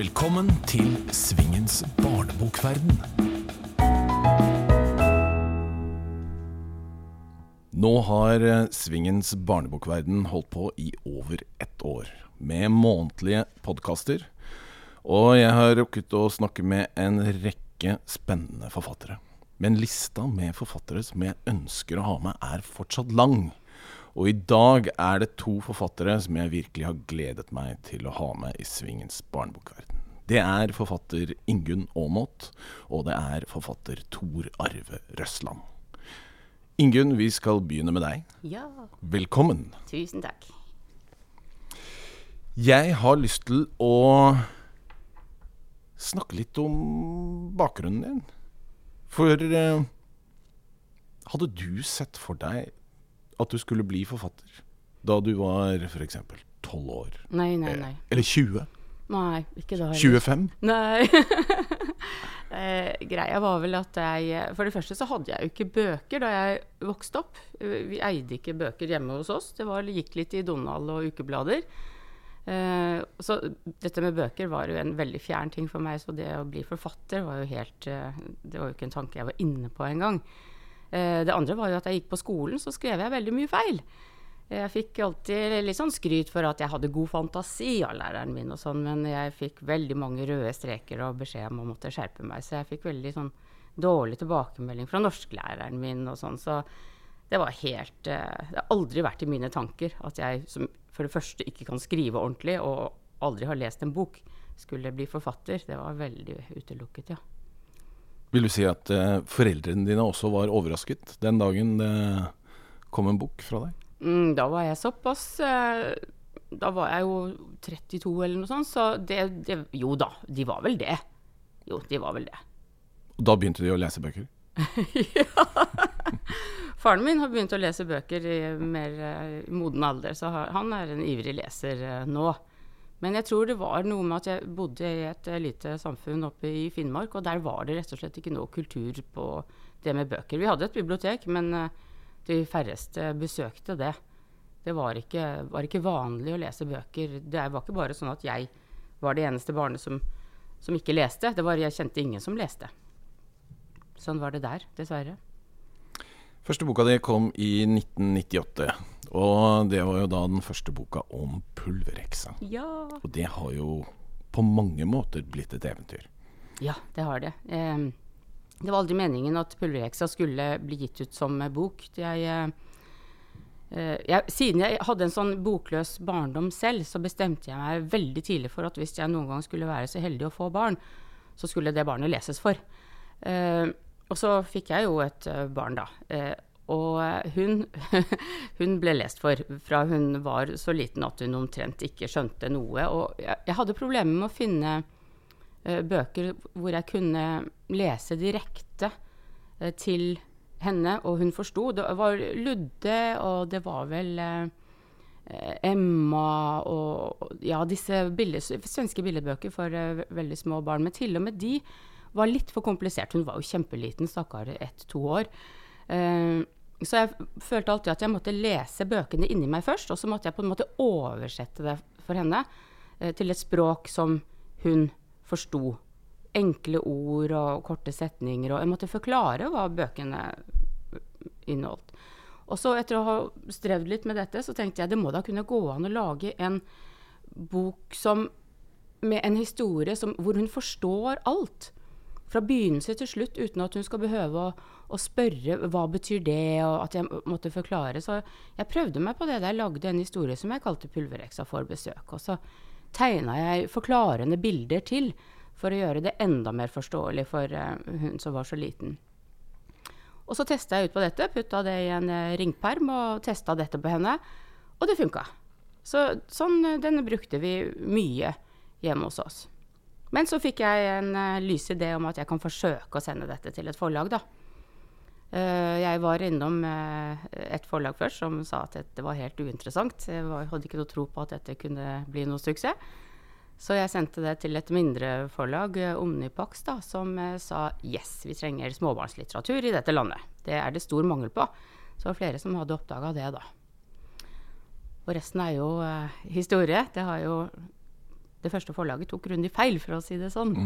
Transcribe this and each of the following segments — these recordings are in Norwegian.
Velkommen til Svingens barnebokverden. Nå har eh, Svingens barnebokverden holdt på i over ett år, med månedlige podkaster. Og jeg har rukket å snakke med en rekke spennende forfattere. Men lista med forfattere som jeg ønsker å ha med, er fortsatt lang. Og i dag er det to forfattere som jeg virkelig har gledet meg til å ha med i Svingens barnebokverden. Det er forfatter Ingunn Aamodt, og det er forfatter Tor Arve Røsland. Ingunn, vi skal begynne med deg. Ja, Velkommen. tusen takk. Jeg har lyst til å snakke litt om bakgrunnen din. For eh, hadde du sett for deg at du skulle bli forfatter da du var f.eks. 12 år? Nei, nei, nei. Eller 20? Nei, ikke da heller. 25? Nei. eh, greia var vel at jeg For det første så hadde jeg jo ikke bøker da jeg vokste opp. Vi eide ikke bøker hjemme hos oss. Det var, gikk litt i Donald og ukeblader. Eh, så dette med bøker var jo en veldig fjern ting for meg, så det å bli forfatter var jo helt eh, Det var jo ikke en tanke jeg var inne på engang. Eh, det andre var jo at jeg gikk på skolen, så skrev jeg veldig mye feil. Jeg fikk alltid litt sånn skryt for at jeg hadde god fantasi av læreren min, og sånn, men jeg fikk veldig mange røde streker og beskjed om å måtte skjerpe meg. Så jeg fikk veldig sånn dårlig tilbakemelding fra norsklæreren min og sånn. Så det var helt eh, Det har aldri vært i mine tanker at jeg som for det første ikke kan skrive ordentlig, og aldri har lest en bok, skulle bli forfatter. Det var veldig utelukket, ja. Vil du si at eh, foreldrene dine også var overrasket den dagen det kom en bok fra deg? Mm, da var jeg såpass eh, Da var jeg jo 32 eller noe sånt, så det, det Jo da, de var vel det. Jo, de var vel det. Og da begynte de å lese bøker? ja. Faren min har begynt å lese bøker i mer eh, moden alder, så han er en ivrig leser eh, nå. Men jeg tror det var noe med at jeg bodde i et lite samfunn oppe i Finnmark, og der var det rett og slett ikke noe kultur på det med bøker. Vi hadde et bibliotek, men eh, de færreste besøkte det. Det var ikke, var ikke vanlig å lese bøker. Det var ikke bare sånn at jeg var det eneste barnet som, som ikke leste. Det var, jeg kjente ingen som leste. Sånn var det der, dessverre. Første boka di kom i 1998, og det var jo da den første boka om pulverheksa. Ja. Og det har jo på mange måter blitt et eventyr. Ja, det har det. Eh, det var aldri meningen at Pulverheksa skulle bli gitt ut som eh, bok. Jeg, eh, jeg, siden jeg hadde en sånn bokløs barndom selv, så bestemte jeg meg veldig tidlig for at hvis jeg noen gang skulle være så heldig å få barn, så skulle det barnet leses for. Eh, og så fikk jeg jo et barn, da. Eh, og hun, hun, ble lest for fra hun var så liten at hun omtrent ikke skjønte noe. Og jeg, jeg hadde problemer med å finne bøker hvor jeg kunne lese direkte uh, til henne, og hun forsto. Det var Ludde, og det var vel Emma og ja, disse billig, svenske billedbøker for veldig små barn. Men til og med de var litt for komplisert. Hun var jo kjempeliten, stakkar ett-to år. Så jeg følte alltid at jeg måtte lese bøkene inni meg først, og så måtte jeg på en måte oversette det for henne til et språk som hun forsto. Enkle ord og korte setninger, og jeg måtte forklare hva bøkene inneholdt. Og så etter å ha strevd litt med dette, så tenkte jeg det må da kunne gå an å lage en bok som, med en historie som, hvor hun forstår alt fra begynnelse til slutt uten at hun skal behøve å, å, spørre hva betyr det, og at jeg måtte forklare. Så jeg prøvde meg på det jeg lagde en historie som jeg kalte 'Pulverheksa får besøk'. Og så tegna jeg forklarende bilder til for å gjøre det enda mer forståelig for uh, hun som var så liten. Og så testa jeg ut på dette, putta det i en uh, ringperm og testa dette på henne, og det funka. Så sånn, uh, denne brukte vi mye hjemme hos oss. Men så fikk jeg en uh, lys idé om at jeg kan forsøke å sende dette til et forlag, da. Uh, jeg var innom uh, et forlag først som sa at dette var helt uinteressant. Jeg hadde ikke noe tro på at dette kunne bli noe suksess. Så jeg sendte det til et mindre forlag, Omnipax, da, som sa yes, vi trenger småbarnslitteratur i dette landet. Det er det stor mangel på. Så det var flere som hadde oppdaga det, da. Og resten er jo historie. Det jo det første forlaget tok grundig feil, for å si det sånn.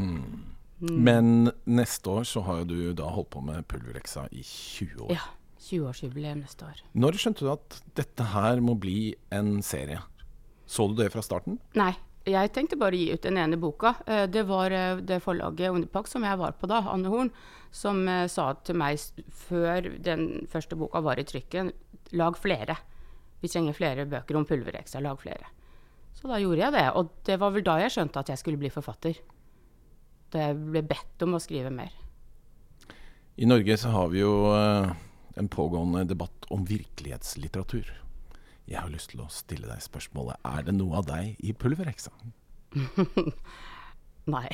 Men neste år så har jo du da holdt på med pulvereksa i 20 år. Ja. 20-årsjubileum neste år. Når skjønte du at dette her må bli en serie? Så du det fra starten? Nei, jeg tenkte bare å gi ut den ene boka. Eh, Det var eh, det forlaget Underpack som jeg var på da, Anne Horn, som eh, sa til meg før den første boka var i trykken, lag flere. Vi trenger flere bøker om pulvereksa, lag flere. Så da gjorde jeg det, og det var vel da jeg skjønte at jeg skulle bli forfatter. Jeg ble bedt om å skrive mer. I Norge så har vi jo eh, en pågående debatt om virkelighetslitteratur. Jeg har lyst til å stille deg spørsmålet Er det noe av deg i Pulverheksa? Nei.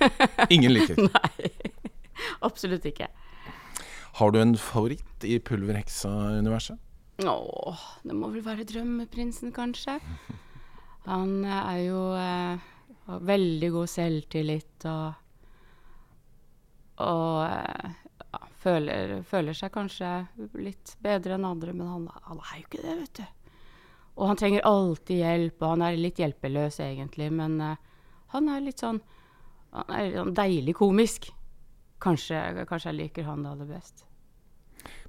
Ingen liker. Nei. Absolutt ikke. Har du en favoritt i Pulverheksa-universet? Åh, det må vel være drømmeprinsen, kanskje. Han eh, er jo eh, har veldig god selvtillit og Og eh, ja, føler, føler seg kanskje litt bedre enn andre, men han, han er jo ikke det, vet du. Og han trenger alltid hjelp, og han er litt hjelpeløs egentlig, men uh, han er litt sånn Han er sånn deilig komisk. Kanskje, kanskje jeg liker han aller best.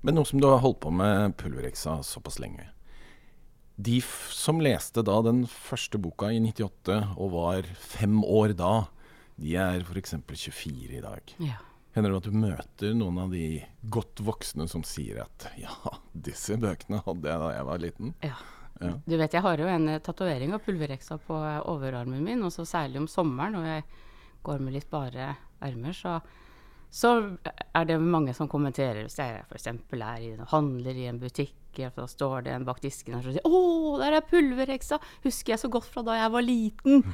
Men nå som du har holdt på med Pulverexa såpass lenge De som leste da den første boka i 98 og var fem år da, de er f.eks. 24 i dag. Ja. Hender det at du møter noen av de godt voksne som sier at ja, disse bøkene hadde jeg da jeg var liten? Ja. Ja. Du vet, jeg har jo en eh, tatovering av pulvereksa på eh, overarmen min, og så særlig om sommeren når jeg går med litt bare ermer, så, så er det mange som kommenterer. Hvis jeg f.eks. er i, handler i en butikk, og da står det en bak disken og sier 'Å, der er pulvereksa! Husker jeg så godt fra da jeg var liten!'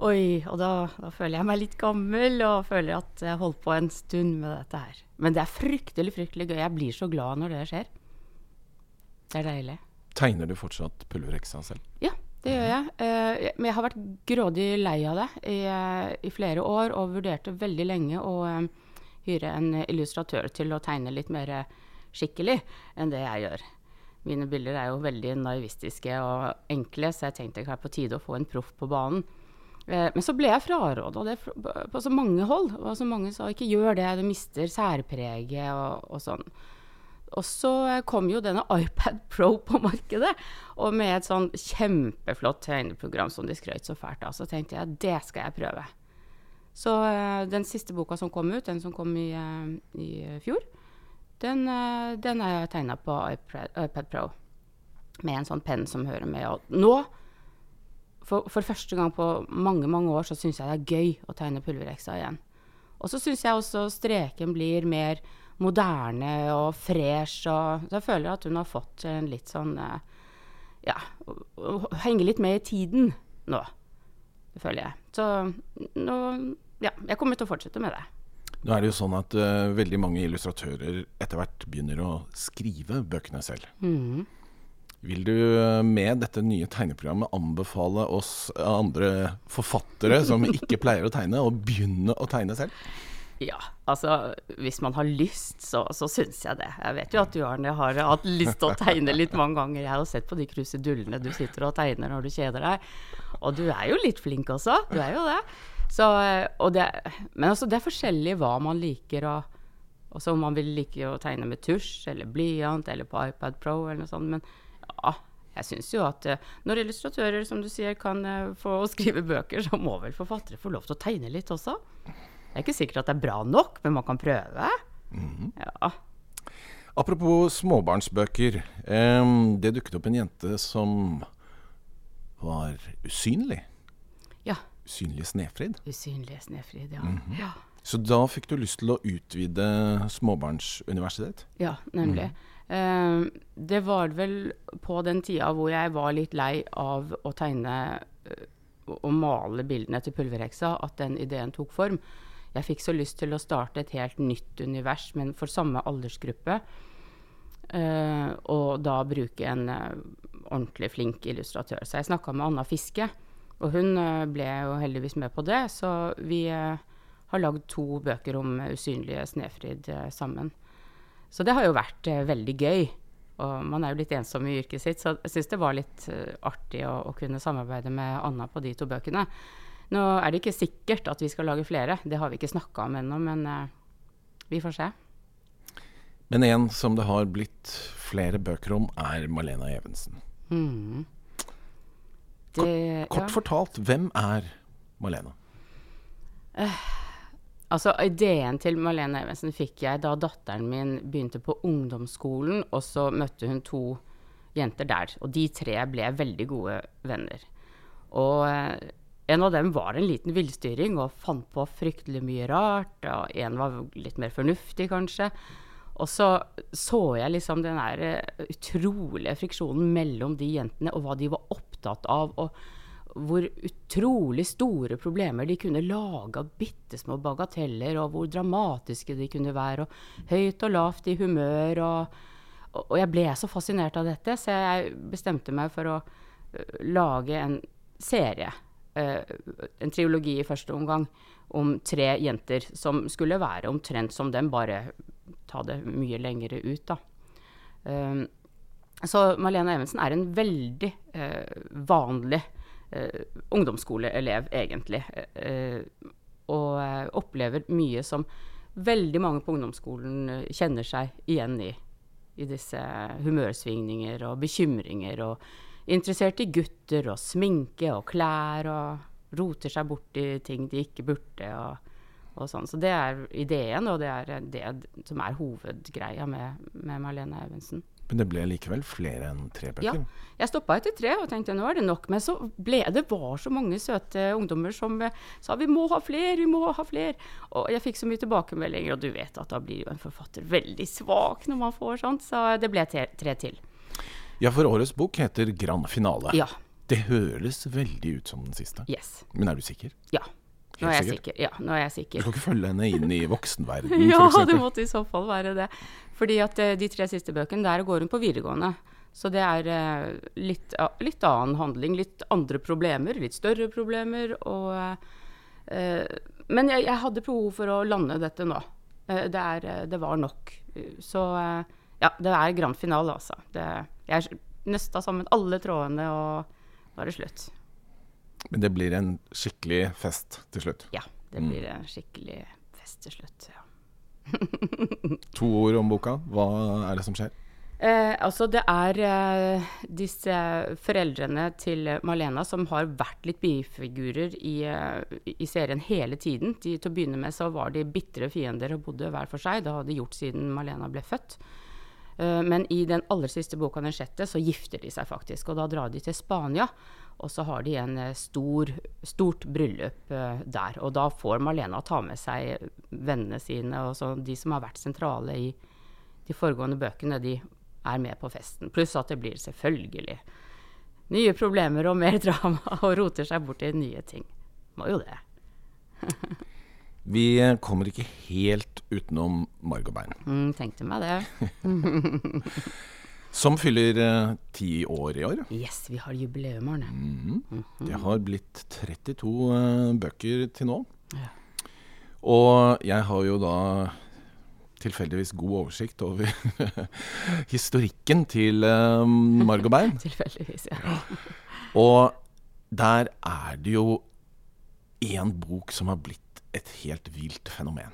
Oi, og da, da føler jeg meg litt gammel, og føler at jeg holdt på en stund med dette her. Men det er fryktelig, fryktelig gøy. Jeg blir så glad når det skjer. Det er deilig. Tegner du fortsatt pulvereksa selv? Ja, det gjør jeg. Eh, men jeg har vært grådig lei av det i, eh, i flere år, og vurderte veldig lenge å eh, hyre en illustratør til å tegne litt mer skikkelig enn det jeg gjør. Mine bilder er jo veldig naivistiske og enkle, så jeg tenkte det er på tide å få en proff på banen. Eh, Men så ble jeg fraråda på så mange hold. Og så mange sa ikke gjør det, du mister særpreget og, og sånn. Og så eh, kom jo denne iPad Pro på markedet, og med et sånn kjempeflott tegneprogram som de skrøt så fælt av. Så tenkte jeg det skal jeg prøve. Så eh, den siste boka som kom ut, den som kom i, i fjor, den, den har jeg tegna på iPad, iPad Pro. Med en sånn penn som hører med. Og nå, for, for første gang på mange, mange år, så syns jeg det er gøy å tegne pulvereksa igjen. Og så syns jeg også streken blir mer moderne og fresh. Og så jeg føler at hun har fått en litt sånn eh, Ja, henge litt med i tiden nå. Det føler jeg. Så nå Ja, jeg kommer til å fortsette med det. Nå er det jo sånn at uh, veldig mange illustratører etter hvert begynner å skrive bøkene selv. Mm. Vil du eh, med dette nye tegneprogrammet anbefale oss andre forfattere som ikke pleier å tegne, å begynne å tegne selv? Ja, altså hvis man har lyst, så, så syns jeg det. Jeg vet jo at du Arne, har hatt lyst til å tegne litt mange ganger. Jeg har sett på de krusedullene du sitter og tegner når du kjeder deg. Og du er jo litt flink også. Du er jo det. Så, og det men altså, det er forskjellig hva man liker. Og, også om man vil like å tegne med tusj eller blyant eller på iPad Pro eller noe sånt. Men ja, jeg syns jo at eh, når illustratører, som du sier, kan eh, få skrive bøker, så må vel forfattere få lov til å tegne litt også. Det er ikke sikkert at det er bra nok, men man kan prøve. Ja. Apropos småbarnsbøker. Eh, det dukket opp en jente som var usynlig. Ja. Usynlig Snefrid. Usynlige Snefrid, ja. ja. Så da fikk du lyst til å utvide småbarnsuniversitet? Ja, nemlig. Eh, det var vel på den tida hvor jeg var litt lei av å tegne uh, og male bildene til pulverheksa, at den ideen tok form. Jeg fikk så lyst til å starte et helt nytt univers, men for samme aldersgruppe. Uh, og da bruke en ordentlig flink illustratør. Så jeg snakka med Anna Fiske, og hun eh, ble jo heldigvis med på det. Så vi eh, har lagd to bøker om usynlige Snefrid eh, sammen. Så det har jo vært eh, veldig gøy Og man er jo litt ensom i yrket sitt, så jeg syns det var litt artig å, å, kunne samarbeide med Anna på de to bøkene. Nå er det ikke sikkert at vi skal lage flere, det har vi ikke snakka om ennå, men vi får se. Men en som det har blitt flere bøker om, er Malena Evensen. Mm. Det, kort, kort ja. fortalt, hvem er Malena? Uh, altså, ideen til Malene Evensen fikk jeg da datteren min begynte på ungdomsskolen, og så møtte hun to jenter der. Og de tre ble veldig gode venner. Og uh, en av dem var en liten villstyring og fant på fryktelig mye rart. Og en var litt mer fornuftig, kanskje. Og så så jeg liksom den der eh, utrolige friksjonen mellom de jentene, og hva de var opptatt av. og hvor utrolig store problemer de kunne lage av bitte små bagateller, og hvor dramatiske de kunne være, og høyt og lavt i humør. Og, og jeg ble så fascinert av dette, så jeg bestemte meg for å uh, lage en serie. Uh, en triologi i første omgang om tre jenter som skulle være omtrent som dem, bare ta det mye lengre ut, da. Så Malena Evensen er en veldig eh, vanlig eh, ungdomsskoleelev, egentlig. Eh, og opplever mye som veldig mange på ungdomsskolen kjenner seg igjen i. I disse humørsvingninger og bekymringer. Og interessert i gutter og sminke og klær. Og roter seg bort i ting de ikke burde. og og sånn. Så det er ideen, og det er det som er hovedgreia med, med Marlene Evensen. Men det ble likevel flere enn tre bøker? Ja. Jeg stoppa etter tre og tenkte nå er det nok. Men så ble det var så mange søte ungdommer som eh, sa vi må ha flere, vi må ha flere. Og jeg fikk så mye tilbakemeldinger, og du vet at da blir jo en forfatter veldig svak når man får sånt. Så det ble tre, tre til. Ja, for årets bok heter Grand finale. Ja. Det høres veldig ut som den siste. Yes. Men er du sikker? Ja. Nå er jeg sikker. Ja, nå er jeg sikker. Du skal ikke følge henne inn i voksenverdenen, ja, det måtte i så fall være det. Fordi at uh, de tre siste bøkene, der går hun på videregående. Så det er uh, litt, litt, annen handling, litt andre problemer, litt større problemer. Og, eh, men jeg, jeg, hadde behov for å lande dette nå. Det, er, det, var nok. Så ja, det er grand finale, altså. Det, jeg nøsta sammen alle trådene, og nå er det slutt. Men det blir en skikkelig fest til slutt? Ja, det blir mm. en skikkelig fest til slutt. ja. to ord om boka. Hva er det som skjer? Eh, altså det er eh, disse foreldrene til Malena som har vært litt bifigurer i, eh, i, serien hele tiden. De, til å begynne med så var de bitre fiender og bodde hver for seg. Det hadde de gjort siden Malena ble født. Eh, men i den aller siste boka, den sjette, så gifter de seg faktisk. Og da drar de til Spania. Og så har de en eh, stor, stort bryllup uh, der. Og da får Malena ta med seg vennene sine, og så de som har vært sentrale i de foregående bøkene, de er med på festen. Pluss at det blir selvfølgelig nye problemer og mer drama, og roter seg bort i nye ting. Må jo det. Vi kommer ikke helt utenom marg bein. Mm, tenkte meg det. Som fyller eh, ti år i år. Yes, vi har jubileum, Arne. Mm -hmm. Det har blitt 32 eh, bøker til nå. Ja. Og jeg har jo da tilfeldigvis god oversikt over historikken til eh, Marg Bein. tilfeldigvis, ja. og der er det jo én bok som har blitt et helt vilt fenomen.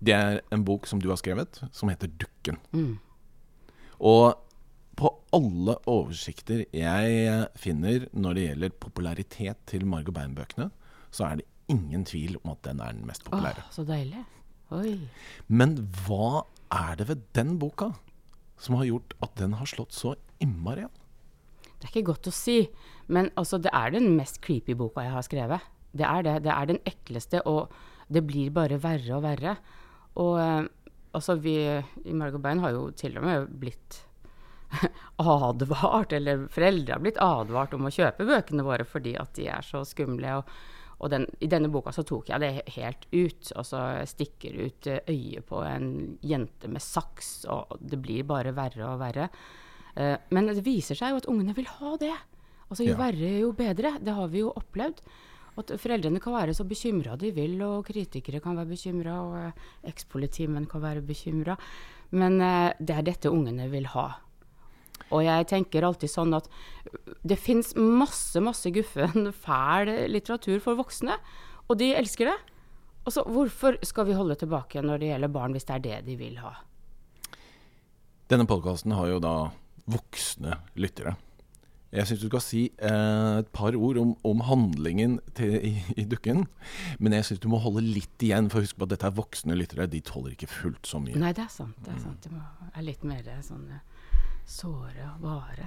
Det er en bok som du har skrevet, som heter 'Dukken'. Mm. Og på alle oversikter jeg finner når det gjelder popularitet til Margot Bein-bøkene, så er det ingen tvil om at den er den mest populære. Åh, så deilig. Oi. Men hva er det ved den boka som har gjort at den har slått så innmari an? Det er ikke godt å si, men altså, det er den mest creepy boka jeg har skrevet. Det er det. Det er den ekleste, og det blir bare verre og verre. Og eh, altså vi i Margot Bein har jo til og med blitt advart, eller foreldre har blitt advart om å kjøpe bøkene våre fordi at de er så skumle. og, og den, I denne boka så tok jeg det helt ut. Altså jeg stikker ut øyet på en jente med saks, og det blir bare verre og verre. Uh, men det viser seg jo at ungene vil ha det. Altså Jo ja. verre, jo bedre. Det har vi jo opplevd. At foreldrene kan være så bekymra de vil, og kritikere kan være bekymra, og ekspolitimenn kan være bekymra. Men eh, det er dette ungene vil ha. Og jeg tenker alltid sånn at det fins masse, masse guffen, fæl litteratur for voksne. Og de elsker det. Og så hvorfor skal vi holde tilbake når det gjelder barn, hvis det er det de vil ha? Denne podkasten har jo da voksne lyttere. Jeg syns du skal si eh, et par ord om, om handlingen til, i, i, dukken. Men jeg syns du må holde litt igjen, for husk på at dette er voksne lyttere. De tåler ikke fullt så mye. Nei, det er sant. Det er, sant. Det er litt mer sånn såre og vare.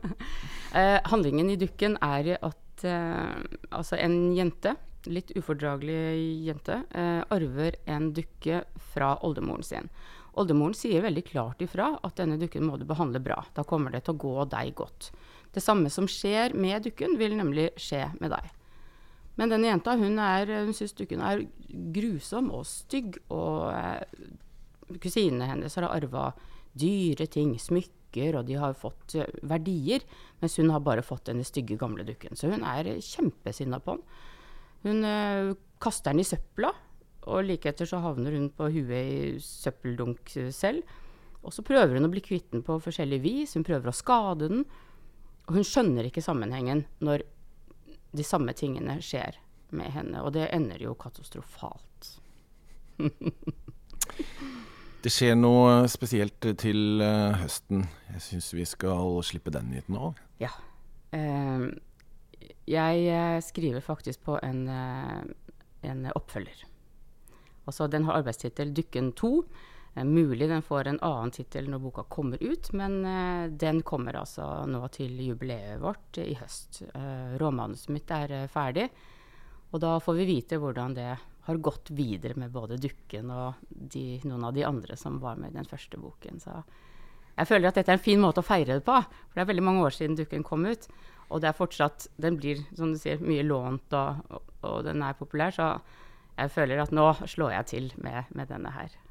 eh, handlingen i dukken er at eh, altså en jente, litt ufordragelig jente, eh, arver en dukke fra oldemoren sin. Oldemoren sier veldig klart ifra at denne dukken må du behandle bra. Da kommer det til å gå deg godt. Det samme som skjer med dukken, vil nemlig skje med deg. Men denne jenta hun, er, hun syns dukken er grusom og stygg. Og eh, kusinene hennes har arva dyre ting, smykker, og de har fått eh, verdier. Mens hun har bare fått denne stygge, gamle dukken. Så hun er kjempesinna på han. Hun eh, kaster den i søpla, og like etter så havner hun på huet i søppeldunk selv. Og så prøver hun å bli kvitt den på forskjellig vis. Hun prøver å skade den. Og hun skjønner ikke sammenhengen når de samme tingene skjer med henne. Og det ender jo katastrofalt. det skjer noe spesielt til uh, høsten. Jeg syns vi skal slippe den nyheten òg. Ja. Uh, jeg uh, skriver faktisk på en, en oppfølger. Altså, den har arbeidstittel 'Dykken 2'. Eh, mulig den får en annen tittel når boka kommer ut, men eh, den kommer altså nå til jubileet vårt i høst. Eh, råmanuset mitt er ferdig, og da får vi vite hvordan det har gått videre med både Dukken og de, noen av de andre som var med i den første boken. Så jeg føler at dette er en fin måte å feire det på, for det er veldig mange år siden Dukken kom ut. Og det er fortsatt Den blir, som du sier, mye lånt, og, og den er populær, så jeg føler at nå slår jeg til med, med denne her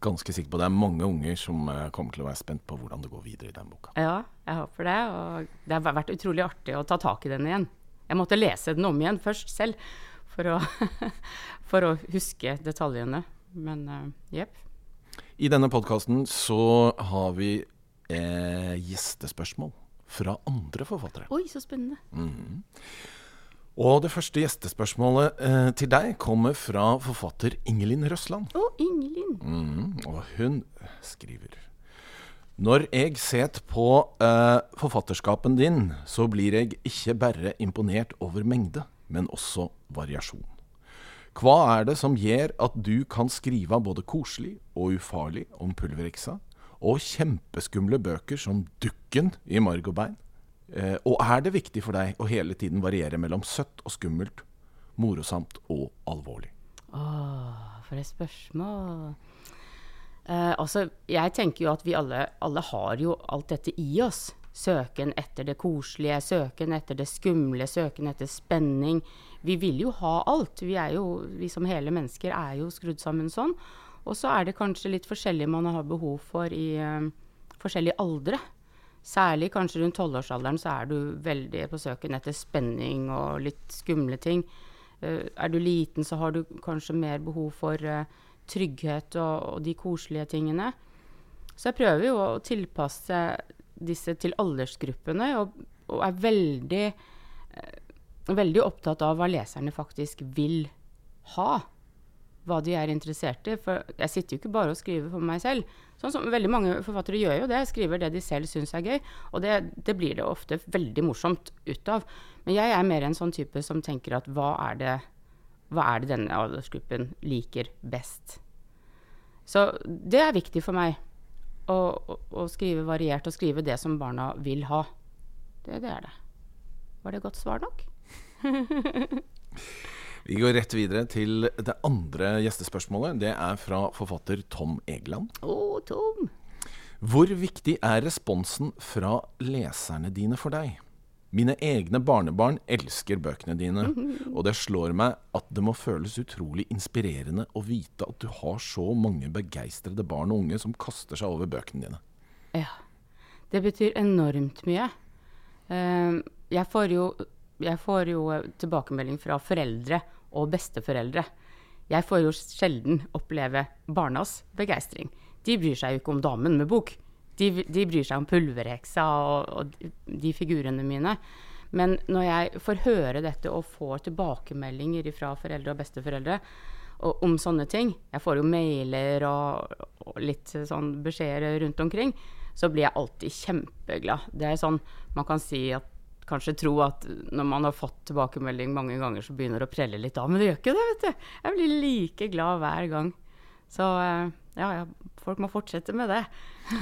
ganske sikker på det er mange unger som uh, kommer til å være spent på hvordan det går videre i den boka. Ja, jeg håper det. Og det har vært utrolig artig å ta tak i den igjen. Jeg måtte lese den om igjen først selv for å, for å huske detaljene. Men uh, jepp. I denne podkasten så har vi eh, gjestespørsmål fra andre forfattere. Oi, så spennende. Mm. Og det første gjestespørsmålet eh, til deg kommer fra forfatter Ingelin Røsland. Oh, Ingelin. Mm, og hun skriver Når jeg set på uh, forfatterskapen din, så blir jeg ikke bare imponert over mengde, men også variasjon. Hva er det som gjør at du kan skrive både koselig og ufarlig om pulveriksa, og kjempeskumle bøker som Dukken i marg og bein? Uh, og er det viktig for deg å hele tiden variere mellom søtt og skummelt, morosamt og alvorlig? Åh, for et spørsmål. Eh, altså, jeg tenker jo at vi alle, alle har jo alt dette i oss. Søken etter det koselige, søken etter det skumle, søken etter spenning. Vi vil jo ha alt. Vi, jo, vi som hele mennesker er jo skrudd sammen sånn. Og så er det kanskje litt forskjellig man har behov for i uh, forskjellige aldre. Særlig kanskje rundt tolvårsalderen så er du veldig på søken etter spenning og litt skumle ting. Uh, er du liten, så har du kanskje mer behov for uh, trygghet og, og, de koselige tingene. Så jeg prøver jo å tilpasse disse til aldersgruppene, og, og er veldig, uh, veldig opptatt av hva leserne faktisk vil ha hva de er interessert i. For jeg sitter jo ikke bare og skriver for meg selv. Sånn som Veldig mange forfattere gjør jo det. Skriver det de selv syns er gøy. Og det, det, blir det ofte veldig morsomt ut av. Men jeg er mer en sånn type som tenker at hva er det, hva er det denne aldersgruppen liker best? Så det er viktig for meg. Å, å, å skrive variert og skrive det som barna vil ha. Det, det er det. Var det godt svar nok? Vi går rett videre til det andre gjestespørsmålet. Det er fra forfatter Tom Egeland. Å, oh, Tom. Hvor viktig er responsen fra leserne dine for deg? Mine egne barnebarn elsker bøkene dine, og det slår meg at det må føles utrolig inspirerende å vite at du har så mange begeistrede barn og unge som kaster seg over bøkene dine. Ja. Det betyr enormt mye. Uh, jeg får jo jeg får jo eh, tilbakemelding fra foreldre og besteforeldre. Jeg får jo sjelden oppleve barnas begeistring. De bryr seg jo ikke om damen med bok. De, de bryr seg om pulverheksa og, og de figurene mine. Men når jeg får høre dette og får tilbakemeldinger fra foreldre og besteforeldre og, om sånne ting Jeg får jo mailer og, og litt sånn beskjeder rundt omkring. Så blir jeg alltid kjempeglad. Det er sånn man kan si at kanskje tro at når man har fått tilbakemelding mange ganger, så begynner det å prelle litt av. Men det gjør ikke det, vet du. Jeg blir like glad hver gang. Så eh, ja, ja, folk må fortsette med det.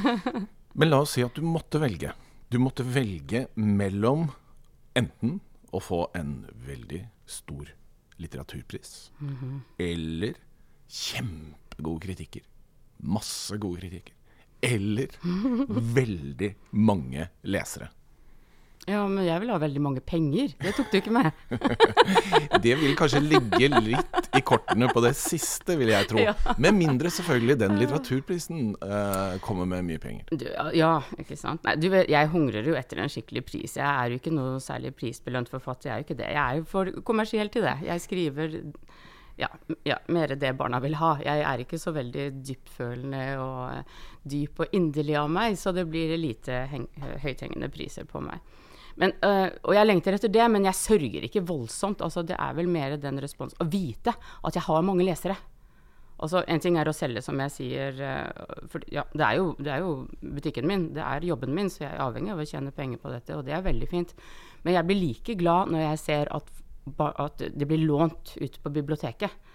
Men la oss si at du måtte velge. Du måtte velge mellom enten å få en veldig stor litteraturpris mm -hmm. eller kjempegode kritikker. Masse gode kritikker. Eller veldig mange lesere. Ja, men jeg vil ha veldig mange penger. Det tok du ikke med. det vil kanskje ligge litt i kortene på det siste, vil jeg tro. Ja. Med mindre selvfølgelig den litteraturprisen uh, kommer med mye penger. Du, ja, ikke sant. Nei, du, jeg hungrer jo etter en skikkelig pris. Jeg er jo ikke noe særlig prisbelønt forfatter, jeg er jo ikke det. Jeg er jo for kommersiell til det. Jeg skriver ja, ja, mer det barna vil ha. Jeg er ikke så veldig dyptfølende og dyp og inderlig av meg, så det blir lite høythengende priser på meg. Men, øh, og jeg lengter etter det, men jeg sørger ikke voldsomt. Altså, det er vel mer den respons Å vite at jeg har mange lesere. Altså, en ting er å selge, som jeg sier. Øh, for ja, det er, jo, det er, jo, butikken min, det er jobben min, så jeg er avhengig av å tjene penger på dette, og det er veldig fint. Men jeg blir like glad når jeg ser at, at det blir lånt ut på biblioteket.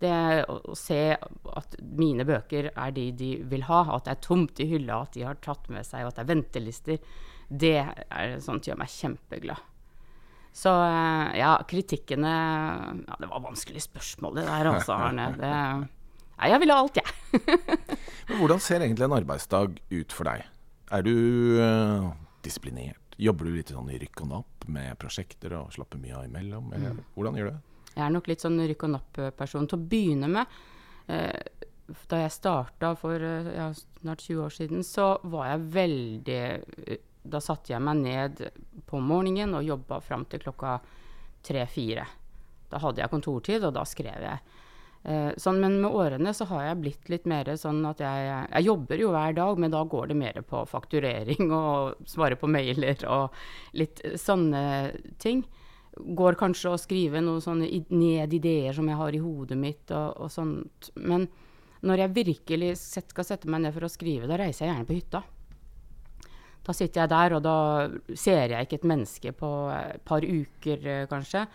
Det å, se at mine bøker er de de vil ha, at det er tomt i hylla, at de har tatt med seg, og at det er ventelister. Det er sånt gjør meg kjempeglad. Så eh, ja, kritikkene Ja, det var vanskelig spørsmål det der, altså, Arne. Det, ja, jeg ville alt, jeg. Men hvordan ser egentlig en arbeidsdag ut for deg? Er du uh, disiplinert? Jobber du litt sånn i rykk og napp med prosjekter og slapper mye av imellom? Eller mm. hvordan gjør du det? Jeg er nok litt sånn rykk og napp-person. Til å begynne med, eh, da jeg starta for ja, snart 20 år siden, så var jeg veldig da satte jeg meg ned på morgenen og jobba fram til klokka tre-fire. Da hadde jeg kontortid, og da skrev jeg. Eh, sånn, men med årene så har jeg blitt litt mer sånn at jeg, jeg jobber jo hver dag, men da går det mer på fakturering og svare på mailer og litt sånne ting. Går kanskje å skrive noe sånne ned ideer som jeg har i hodet mitt og, og sånt. Men når jeg virkelig skal sette meg ned for å skrive, da reiser jeg gjerne på hytta. Da sitter jeg der, og da ser jeg ikke et menneske på et par uker, eh, kanskje.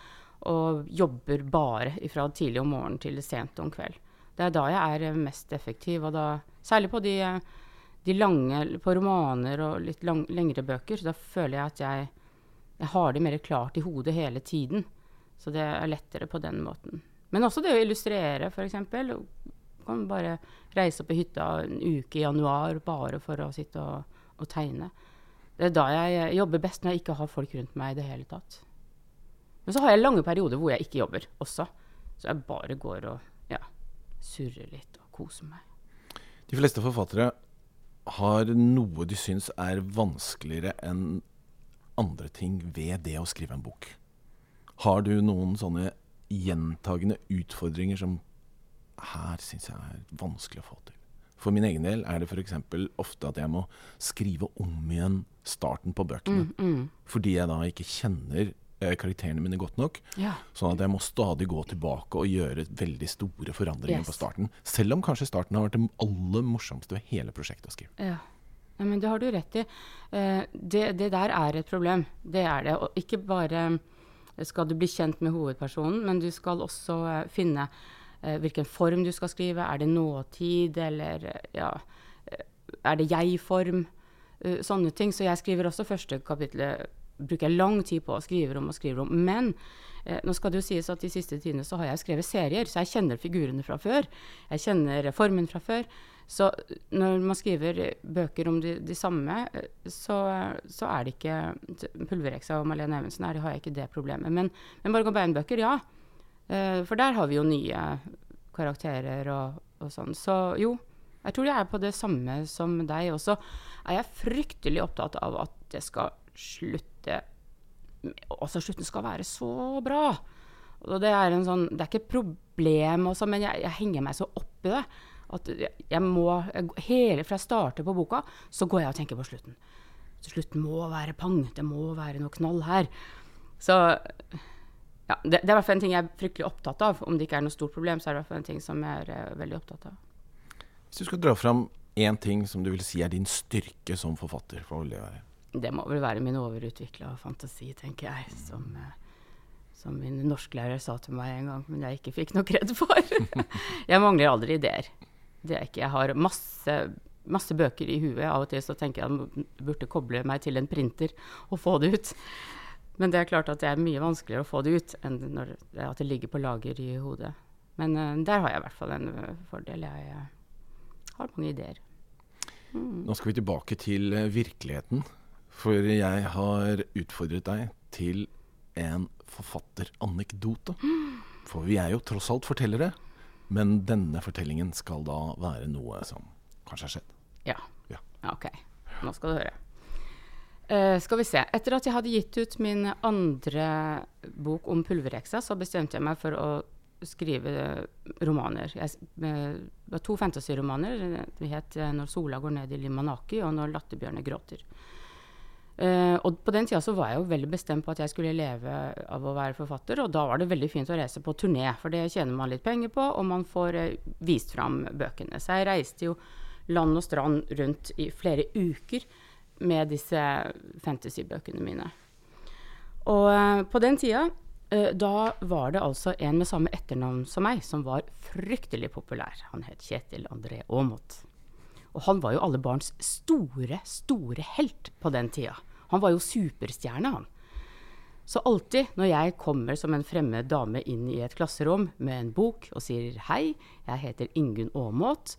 Og jobber bare fra tidlig om morgenen til sent om kveld. Det er da jeg er mest effektiv. Og da, særlig på de, de lange På romaner og litt lang, lengre bøker. Så da føler jeg at jeg, jeg har det mer klart i hodet hele tiden. Så det er lettere på den måten. Men også det å illustrere, f.eks. Kan bare reise opp i hytta en uke i januar bare for å sitte og å tegne. Det er da jeg jobber best, når jeg ikke har folk rundt meg i det hele tatt. Men så har jeg lange perioder hvor jeg ikke jobber også. Så jeg bare går og ja, surrer litt og koser meg. De fleste forfattere har noe de syns er vanskeligere enn andre ting ved det å skrive en bok. Har du noen sånne gjentagende utfordringer som her syns jeg er vanskelig å få til? For min egen del er det f.eks. ofte at jeg må skrive om igjen starten på bøkene. Mm, mm. Fordi jeg da ikke kjenner eh, karakterene mine godt nok. Ja. Sånn at jeg må stadig gå tilbake og gjøre veldig store forandringer yes. på starten. Selv om kanskje starten har vært det aller morsomste ved hele prosjektet å skrive. Ja. ja men det har du rett i. Uh, det, det, der er et problem. Det er det. Og ikke bare skal du bli kjent med hovedpersonen, men du skal også uh, finne eh, hvilken form du skal skrive. Er det nåtid, eller eh, ja, eh, er det jeg-form? Sånne ting. Så jeg skriver også første kapitlet bruker jeg lang tid på å skrive om og skrive om. Men eh, nå skal det jo sies at de siste tidene så har jeg skrevet serier, så jeg kjenner figurene fra før. Jeg kjenner formen fra før. Så når man skriver bøker om de, de samme, så, så, er det ikke Pulvereksa og Malene Evensen her, har jeg ikke det problemet. Men, men Borg og Bein-bøker, ja. Uh, for der har vi jo nye karakterer og, og, sånn. Så jo, jeg tror jeg er på det samme som deg. Og så er jeg fryktelig opptatt av at det skal slutte Altså slutten skal være så bra. Og det er en sånn Det er ikke et problem også, men jeg, jeg henger meg så opp i det. At jeg, jeg må jeg, Hele fra jeg starter på boka, så går jeg og tenker på slutten. Slutten må være pang. Det må være noe knall her. Så ja, det, det er i hvert fall en ting jeg er fryktelig opptatt av. Om det ikke er noe stort problem, så er det i hvert fall en ting som jeg er uh, veldig opptatt av. Hvis du skal dra fram én ting som du vil si er din styrke som forfatter, hva vil det være? Det må vel være min overutvikla fantasi, tenker jeg. Som, uh, som min norsklærer sa til meg en gang, men jeg ikke fikk noe kred for. jeg mangler aldri ideer. Det er ikke. Jeg har masse, masse bøker i huet. Av og til så tenker jeg at jeg burde koble meg til en printer og få det ut. Men det er klart at det er mye vanskeligere å få det ut enn når, at det ligger på lager i hodet. Men uh, der har jeg i hvert fall en uh, fordel. Jeg uh, har mange ideer. Mm. Nå skal vi tilbake til virkeligheten. For jeg har utfordret deg til en forfatteranekdote. For vi er jo tross alt fortellere. Men denne fortellingen skal da være noe som kanskje har skjedd? Ja. ja. OK. Nå skal du høre. Uh, skal vi se. Etter at jeg hadde gitt ut min andre bok om pulverheksa, så bestemte jeg meg for å skrive romaner. Jeg, uh, det var to fantasyromaner. Det het eh, 'Når sola går ned i Limanaki' og 'Når latterbjørner gråter'. Uh, og på den tida så var jeg jo veldig bestemt på at jeg skulle leve av å være forfatter, og da var det veldig fint å reise på turné, for det tjener man litt penger på, og man får uh, vist fram bøkene. Så jeg reiste jo land og strand rundt i flere uker med disse fantasybøkene mine. Og uh, på den tida da var det altså en med samme etternavn som meg, som var fryktelig populær. Han het Kjetil André Aamodt. Og han var jo alle barns store, store helt på den tida. Han var jo superstjerne, han. Så alltid når jeg kommer som en fremmed dame inn i et klasserom med en bok og sier 'hei, jeg heter Ingunn Aamodt',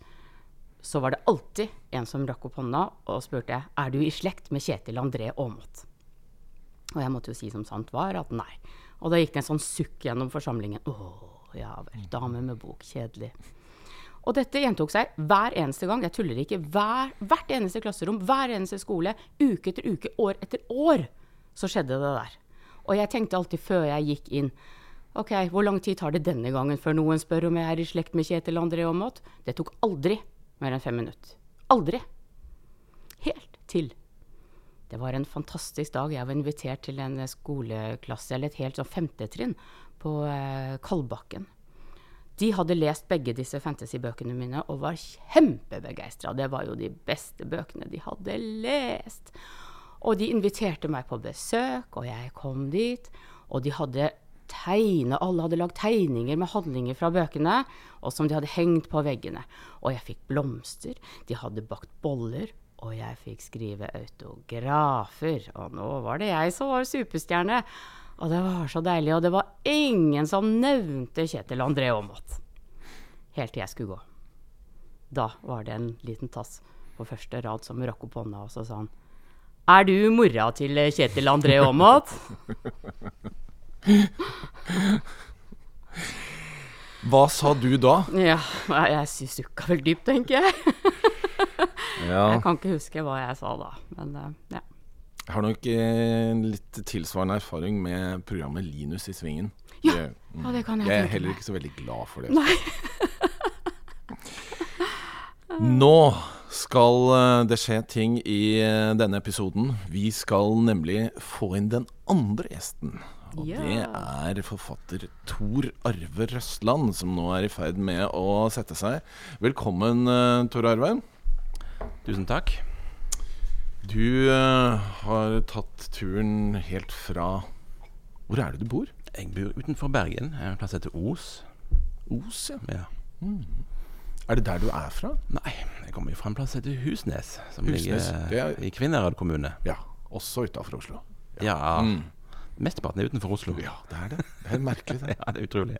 så var det alltid en som rakk opp hånda og spurte 'er du i slekt med Kjetil André Aamodt'? Og jeg måtte jo si som sant var at nei. Og da gikk det en sånn sukk gjennom forsamlingen. Å, ja vel. Dame med bok. Kjedelig. Og dette gjentok seg hver eneste gang. Jeg tuller ikke. Hver, hvert eneste klasserom, hver eneste skole, uke etter uke, år etter år, så skjedde det der. Og jeg tenkte alltid før jeg gikk inn OK, hvor lang tid tar det denne gangen før noen spør om jeg er i slekt med Kjetil André Aamodt? Det tok aldri mer enn fem minutter. Aldri. Helt til det var en fantastisk dag. Jeg var invitert til en skoleklasse, eller et helt sånn femtetrinn, på eh, Kalbakken. De hadde lest begge disse fantasybøkene mine og var kjempebegeistra. Det var jo de beste bøkene de hadde lest. Og de inviterte meg på besøk, og jeg kom dit. Og de hadde tegne, alle hadde lagd tegninger med handlinger fra bøkene, og som de hadde hengt på veggene. Og jeg fikk blomster, de hadde bakt boller, og jeg fikk skrive autografer. Og nå var det jeg som var superstjerne. Og det var så deilig. Og det var ingen som nevnte Kjetil André Aamodt. Helt til jeg skulle gå. Da var det en liten tass på første rad som rakk opp hånda, og så sa han Er du mora til Kjetil André Aamodt? Hva sa du da? Ja, jeg sukka vel dypt, tenker jeg. ja. Jeg kan ikke huske hva jeg sa da, men uh, ja. Jeg har nok eh, litt tilsvarende erfaring med programmet Linus i Svingen. Ja, det, mm, ja, det kan jeg Jeg er heller ikke så veldig glad for det. Nå skal eh, det skje ting i eh, denne episoden. Vi skal nemlig få inn den andre gjesten. Og ja. det er forfatter Tor Arve Røstland, som nå er i ferd med å sette seg. Velkommen, eh, Tor Arve. Tusen takk. Du uh, har tatt turen helt fra Hvor er det du bor? Jeg bor utenfor Bergen. Jeg en plass heter Os. Os, ja. ja. Mm. Er det der du er fra? Nei, jeg kommer fra en plass heter Husnes. Som Husnes, ligger er... i Kvinnherad kommune. Ja, Også utafor Oslo. Ja. ja mm. Mesteparten er utenfor Oslo. Ja, det er det. Det er merkelig, det. ja, det er utrolig.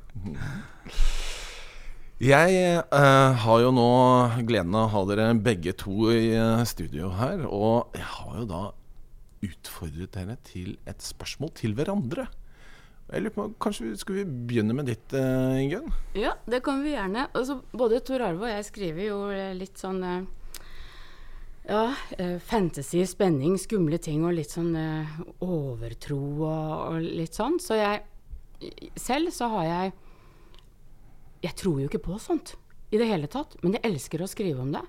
Jeg uh, har jo nå gleden av å ha dere begge to i uh, studio her. Og jeg har jo da utfordret dere til et spørsmål til hverandre. Jeg lurer på, Kanskje vi skal vi begynne med ditt, uh, Ingunn? Ja, det kan vi gjerne. Altså, både Tor Arve og jeg skriver jo litt sånn ja, fantasy, spenning, skumle ting og litt sånn overtro og, og litt sånn. Så jeg Selv så har jeg jeg tror jo ikke på sånt. i det hele tatt, men jeg elsker å skrive om det.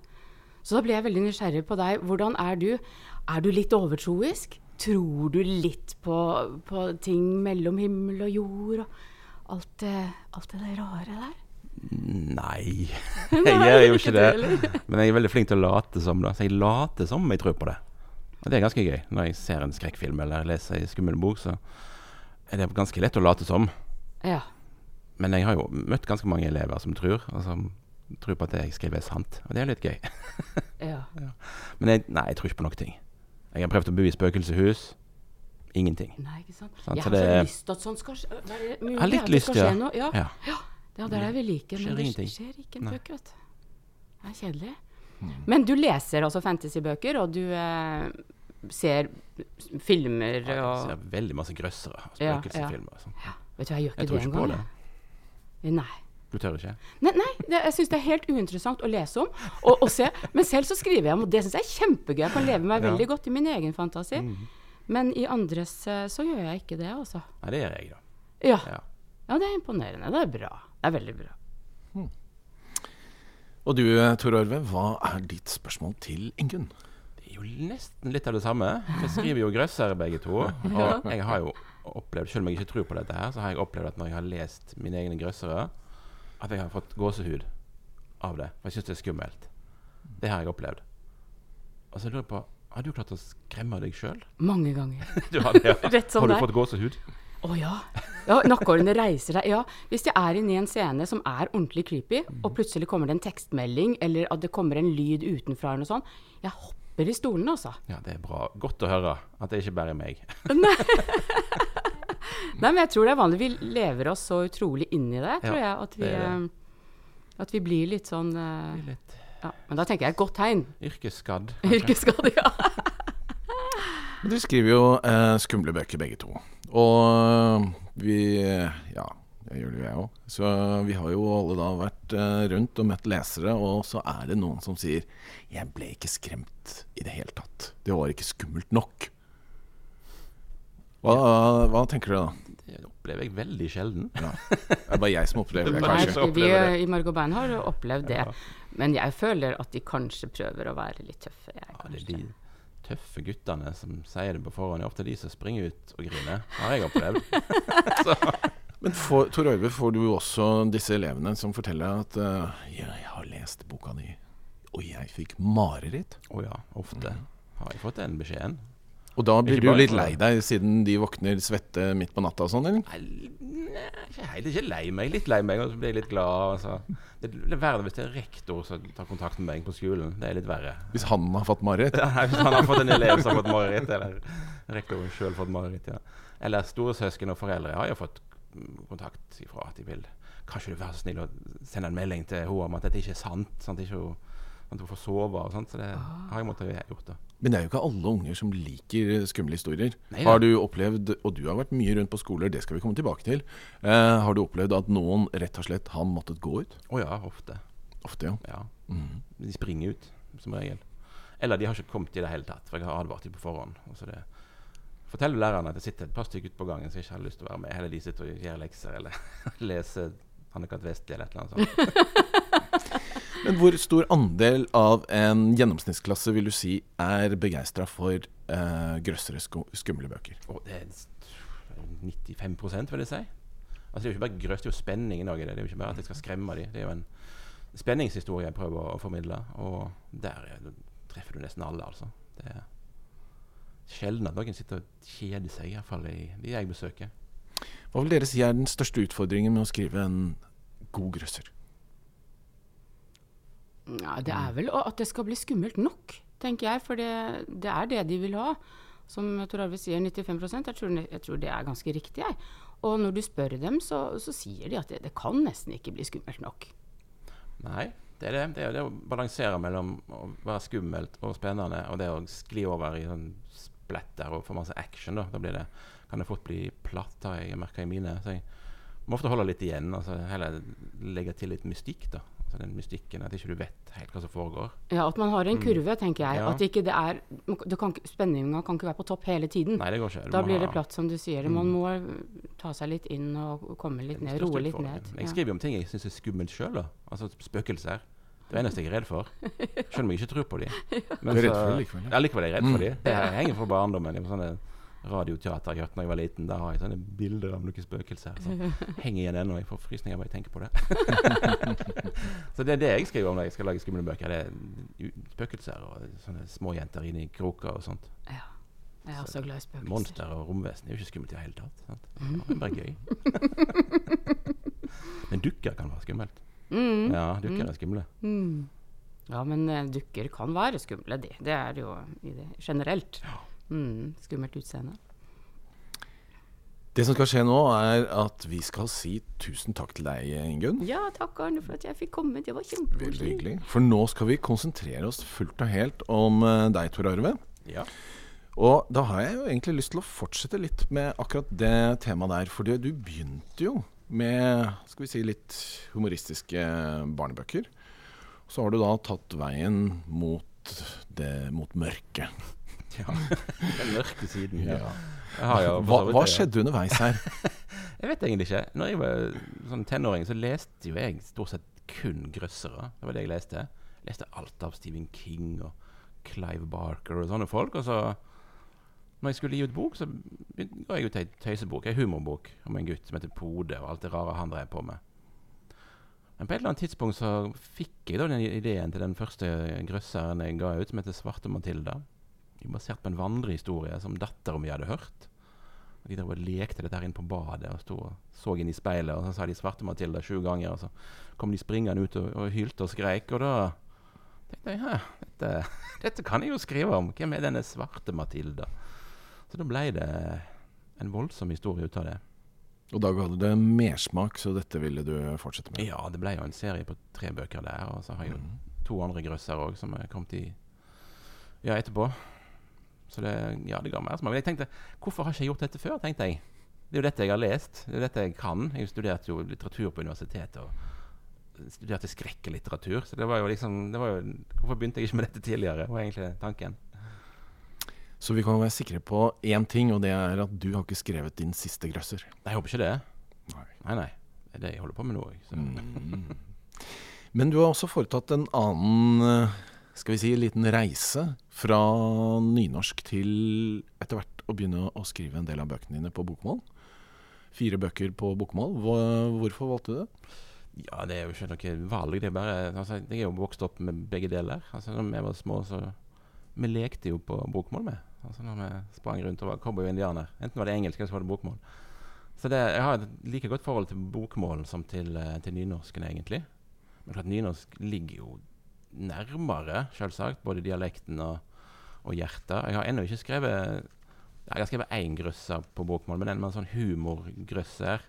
Så da blir jeg veldig nysgjerrig på deg. Hvordan er du? Er du litt overtroisk? Tror du litt på, på ting mellom himmel og jord og alt det, alt det rare der? Nei, jeg gjør jo ikke det. Men jeg er veldig flink til å late som. da Så jeg later som jeg tror på det. Og det er ganske gøy. Når jeg ser en skrekkfilm eller leser en skummel bok, så er det ganske lett å late som. Ja. Men jeg har jo møtt ganske mange elever som tror, og som tror på at det jeg skriver er sant. Og det er litt gøy. ja. ja. Men jeg, nei, jeg tror ikke på noen ting. Jeg har prøvd å bo i spøkelseshus. Ingenting. Nei, ikke sant. Sånn, jeg har så det, lyst til at sånt skal skje. Jeg har litt lyst, ja. ja. ja. ja. Ja, det er det vi liker. Men det skjer ikke en bøk, vet du. Det er kjedelig. Mm. Men du leser også fantasybøker, og du eh, ser filmer og Jeg ser veldig masse grøssere. Spøkelsesfilmer. Ja, ja. ja. Vet du, jeg gjør ikke jeg det engang. Nei. Du tør ikke? Nei, nei det, jeg syns det er helt uinteressant å lese om og, og, se. Men selv så skriver jeg om, og det syns jeg er kjempegøy. Jeg kan leve meg veldig godt i min egen fantasi. Mm. Men i andres eh, så gjør jeg ikke det, altså. Nei, det gjør jeg, da. Ja. ja. ja det er imponerende. Det er bra. Det er veldig bra. Hmm. Og du Tor Arve, hva er ditt spørsmål til Ingunn? Det er jo nesten litt av det samme. Vi skriver jo grøssere begge to. Og jeg har jo opplevd, selv om jeg ikke tror på dette her, så har jeg opplevd at når jeg har lest mine egne grøssere, at jeg har fått gåsehud av det. For jeg syns det er skummelt. Det har jeg opplevd. Og så lurer jeg på Har du klart å skremme deg sjøl? Mange ganger. du har, det, ja. sånn har du fått gåsehud? Å oh, ja. ja Nakkehårene reiser seg. Ja, hvis jeg er inne i en scene som er ordentlig creepy, mm. og plutselig kommer det en tekstmelding, eller at det kommer en lyd utenfra, eller noe sånt, jeg hopper i stolen, altså. Ja, det er bra. Godt å høre at det ikke bare er meg. Nei. Nei, men jeg tror det er vanlig. Vi lever oss så utrolig inn i det, tror ja, jeg, at vi, det det. Eh, at vi blir litt sånn uh, litt. Ja, Men da tenker jeg et godt tegn. Yrkesskadd. Yrkesskadd, ja. Du skriver jo uh, skumle bøker begge to. Og vi Ja, det gjør det jo jeg òg. Så vi har jo alle da vært uh, rundt og møtt lesere, og så er det noen som sier 'Jeg ble ikke skremt i det hele tatt'. Det var ikke skummelt nok. Hva, hva tenker du da? Det opplever jeg veldig sjelden. Ja. Det er bare jeg som opplever det, kanskje. Nei, vi i Margot Bein har opplevd det. Men jeg føler at de kanskje prøver å være litt tøffe. Jeg, ja, det er de tøffe guttene som sier det på forhånd, er ofte de som springer ut og griner. Det har jeg opplevd. Men for, Tor Øyve, får du også disse elevene som forteller at uh, 'Jeg har lest boka di, og jeg fikk mareritt'? Å oh ja, ofte mm. har jeg fått den beskjeden. Og da blir du litt lei deg, siden de våkner svette midt på natta og sånn, eller? Nei, ikke helt ikke lei meg. Litt lei meg, og så blir jeg litt glad. Altså. Det er verre hvis det er rektor som tar kontakt med meg på skolen. Det er litt verre. Hvis han har fått mareritt? Ja, hvis han har fått en elev som har fått mareritt, eller rektoren sjøl fått mareritt, ja. Eller storesøsken og foreldre har jo fått kontakt ifra at de vil Kanskje du være så snill å sende en melding til henne om at dette ikke er sant? Sånn at, ikke, at hun får sove og sånt. Så det ah. har jeg måttet gjort. da men det er jo ikke alle unger som liker skumle historier. Nei, har du opplevd, og du har vært mye rundt på skoler, det skal vi komme tilbake til. Eh, har du opplevd at noen rett og slett har måttet gå ut? Å oh ja, ofte. Ofte, ja. ja. Mm. De springer ut, som regel. Eller de har ikke kommet i det hele tatt, for jeg har advart dem på forhånd. Så det forteller lærerne at det sitter et par stykker ute på gangen som ikke har lyst til å være med. Eller de sitter og gjør lekser eller leser Hanne Kat. Vestli eller et eller annet sånt. Men hvor stor andel av en gjennomsnittsklasse vil du si er begeistra for uh, grøssere, skumle bøker? Oh, det er 95 vil jeg si. Altså, det er jo ikke bare grøss, det er jo spenning i Norge. Det er jo ikke bare at jeg skal skremme dem. Det er jo en spenningshistorie jeg prøver å formidle, og der er, treffer du nesten alle, altså. Det er sjelden at noen sitter og kjeder seg, iallfall i de jeg besøker. Hva vil dere si er den største utfordringen med å skrive en god grøsser? Ja, det er vel at det skal bli skummelt nok, tenker jeg. For det, det er det de vil ha. Som Tor Arve sier, 95 jeg tror, jeg tror det er ganske riktig. Jeg. Og når du spør dem, så, så sier de at det, det, kan nesten ikke bli skummelt nok. Nei, det er det. Det er det å balansere mellom å være skummelt og spennende og det å skli over i sånn splatter og få masse action. Da, da det, kan det fort bli platt, har jeg merka i mine. Så jeg må ofte holde litt igjen. Altså heller legge til litt mystikk. da Så den mystikken, at ikke du vet helt hva som foregår. Ja, at man har en kurve, tenker jeg. Ja. At ikke det er det kan, Spenninga kan ikke være på topp hele tiden. Nei, det går ikke. Du Da blir ha- det platt, som du sier. Man må ta seg litt inn og komme litt ned. Roe litt ned. Jeg skriver jo om ting jeg syns er skummelt sjøl. Altså spøkelser. Det er det eneste jeg er redd for. Selv om jeg ikke tror på dem. Du er redd for det likevel, ja. Ja, likevel er jeg redd for dem. Det henger fra barndommen. i sånne radioteater jeg hørte da jeg var liten. Da har jeg sånne bilder av noen spøkelser. Så henger igjen ennå. Jeg får frysninger bare jeg tenker på det. så det er det jeg skriver om når jeg skal lage skumle bøker. Det er spøkelser og sånne småjenter inni kroker og sånt. Ja. Jeg er også glad i spøkelser. Monster og romvesen er jo ikke skummelt i det hele tatt. Sant? Det er bare gøy. Men dukker kan være skummelt. Mm. Ja, dukker er skumle. Mm. Ja, men eh, dukker kan være skumle, det. Det er jo i det generelt. Mm. Skummelt utseende. Det som skal skje nå, er at vi skal si tusen takk til deg, Ingunn. Ja, takk Arne for at jeg fikk komme. Det var Veldig hyggelig. For nå skal vi konsentrere oss fullt og helt om eh, deg, Tor Arve. Ja. Og da har jeg jo egentlig lyst til å fortsette litt med akkurat det temaet der. For du begynte jo med skal vi si, litt humoristiske barnebøker. Så har du da tatt veien mot, det, mot mørket. Ja. Den mørke siden. Ja. Jo Hva, hva skjedde underveis her? Jeg vet egentlig ikke. Når jeg var sånn tenåring, så leste jo jeg stort sett kun grøssere. Det var det jeg leste. Jeg leste alt av Stephen King og Clive Barker og sånne folk. Og så, når jeg skulle gi ut bok, så ga jeg ut ei tøysebok, ei humorbok om en gutt som heter Pode, og alt det rare han drev på med. Men på et eller annet tidspunkt så fikk jeg da den ideen til den første grøsseren jeg ga ut, som heter Svarte Matilda. Basert på en vandrehistorie som dattera mi hadde hørt. De der lekte dette her inn på badet og og så inn i speilet. Og så sa de 'Svarte Matilda' sju ganger. Og så kom de springende ut og, og hylte og skreik. Og da tenkte jeg ja, dette, dette kan jeg jo skrive om. Hvem er denne svarte Matilda? Så da ble det en voldsom historie ut av det. Og da ga det mersmak, så dette ville du fortsette med? Ja, det ble jo en serie på tre bøker der. Og så har jeg jo to andre grøsser òg som er kommet i ja, etterpå. Så det, ja, det ga mersmak. Men jeg tenkte, hvorfor har ikke jeg gjort dette før, tenkte jeg. Det er jo dette jeg har lest. Det er dette jeg kan. Jeg studerte jo litteratur på universitetet. og studerte skrekkelitteratur. Så det var jo liksom det var jo, Hvorfor begynte jeg ikke med dette tidligere? var egentlig tanken. Så vi kan være sikre på én ting, og det er at du har ikke skrevet din siste grøsser. Jeg håper ikke det. Nei. Nei, nei. Det er det jeg holder på med nå. òg. Mm. Men du har også foretatt en annen, eh, skal vi si, liten reise fra nynorsk til etter hvert å begynne å skrive en del av bøkene dine på bokmål. Fire bøker på bokmål. Hvorfor valgte du det? Ja, det er jo ikke noe valg. Det er bare, altså, jeg er jo vokst opp med begge deler. Altså, når vi var små, så Vi lekte jo på bokmål med. Altså, når vi sprang rundt og var cowboy og indianer. Enten var det engelsk eller så var det bokmål. Så det, jeg har et like godt forhold til bokmål som til, eh, til nynorsken, egentlig. Men klart nynorsk ligger jo nærmere, selvsagt, både dialekten og, og hjertet. Jeg har ennå ikke skrevet Jeg har skrevet én grøsser på bokmål, men den med en sånn humorgrøsser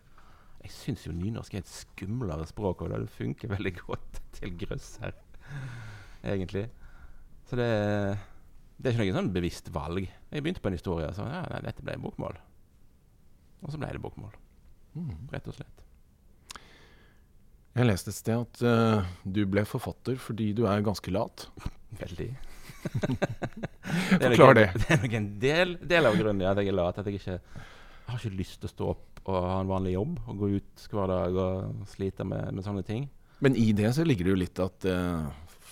jeg syns jo nynorsk er et skumlere språk, og det funker veldig godt til grøsser, egentlig. Så det, det er ikke noe sånn bevisst valg. Jeg begynte på en historie og sa ja, nei, dette ble bokmål. Og så ble det bokmål, rett og slett. Jeg leste et sted at uh, du ble forfatter fordi du er ganske lat. Veldig. Forklar det. Det er nok en del, del av grunnen at jeg er lat. At jeg ikke jeg har ikke lyst til å stå opp og ha en vanlig jobb og gå ut hver dag og slite med, med sånne ting. Men i det så ligger det jo litt at uh,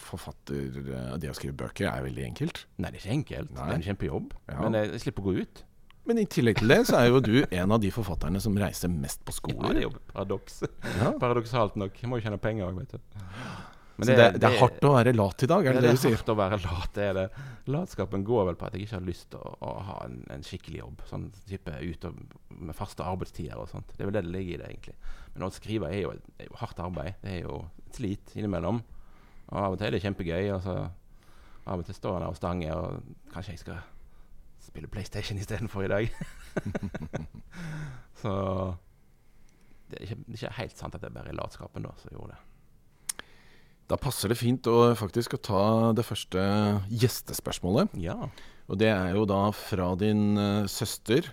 forfatter eh, Det å skrive bøker er veldig enkelt. Nei, det er ikke enkelt. Nei. Det er en kjempejobb. Ja. Men jeg, jeg slipper å gå ut. Men i tillegg til det så er jo du en av de forfatterne som reiser mest på Ja, det er jo paradoks. Ja. Paradoksalt nok. Jeg må jo tjene penger òg, vet du. Men Så det, det er hardt å være lat i dag, er det det, det du sier? Det er hardt å være lat. Det er det. Latskapen går vel på at jeg ikke har lyst til å, å ha en, en skikkelig jobb. Sånn type ut og, med faste arbeidstider og sånt. Det er vel det det ligger i det, egentlig. Men å skrive er jo, er jo hardt arbeid. Det er jo et slit innimellom. Og av og til er det kjempegøy. Og så av og til står en der og stanger, og kanskje jeg skal spille PlayStation istedenfor i dag. så det er, ikke, ikke helt sant at det er bare latskapen da som gjorde det. Da passer det fint å faktisk å ta det første gjestespørsmålet. Ja. Og det er jo da fra din uh, søster.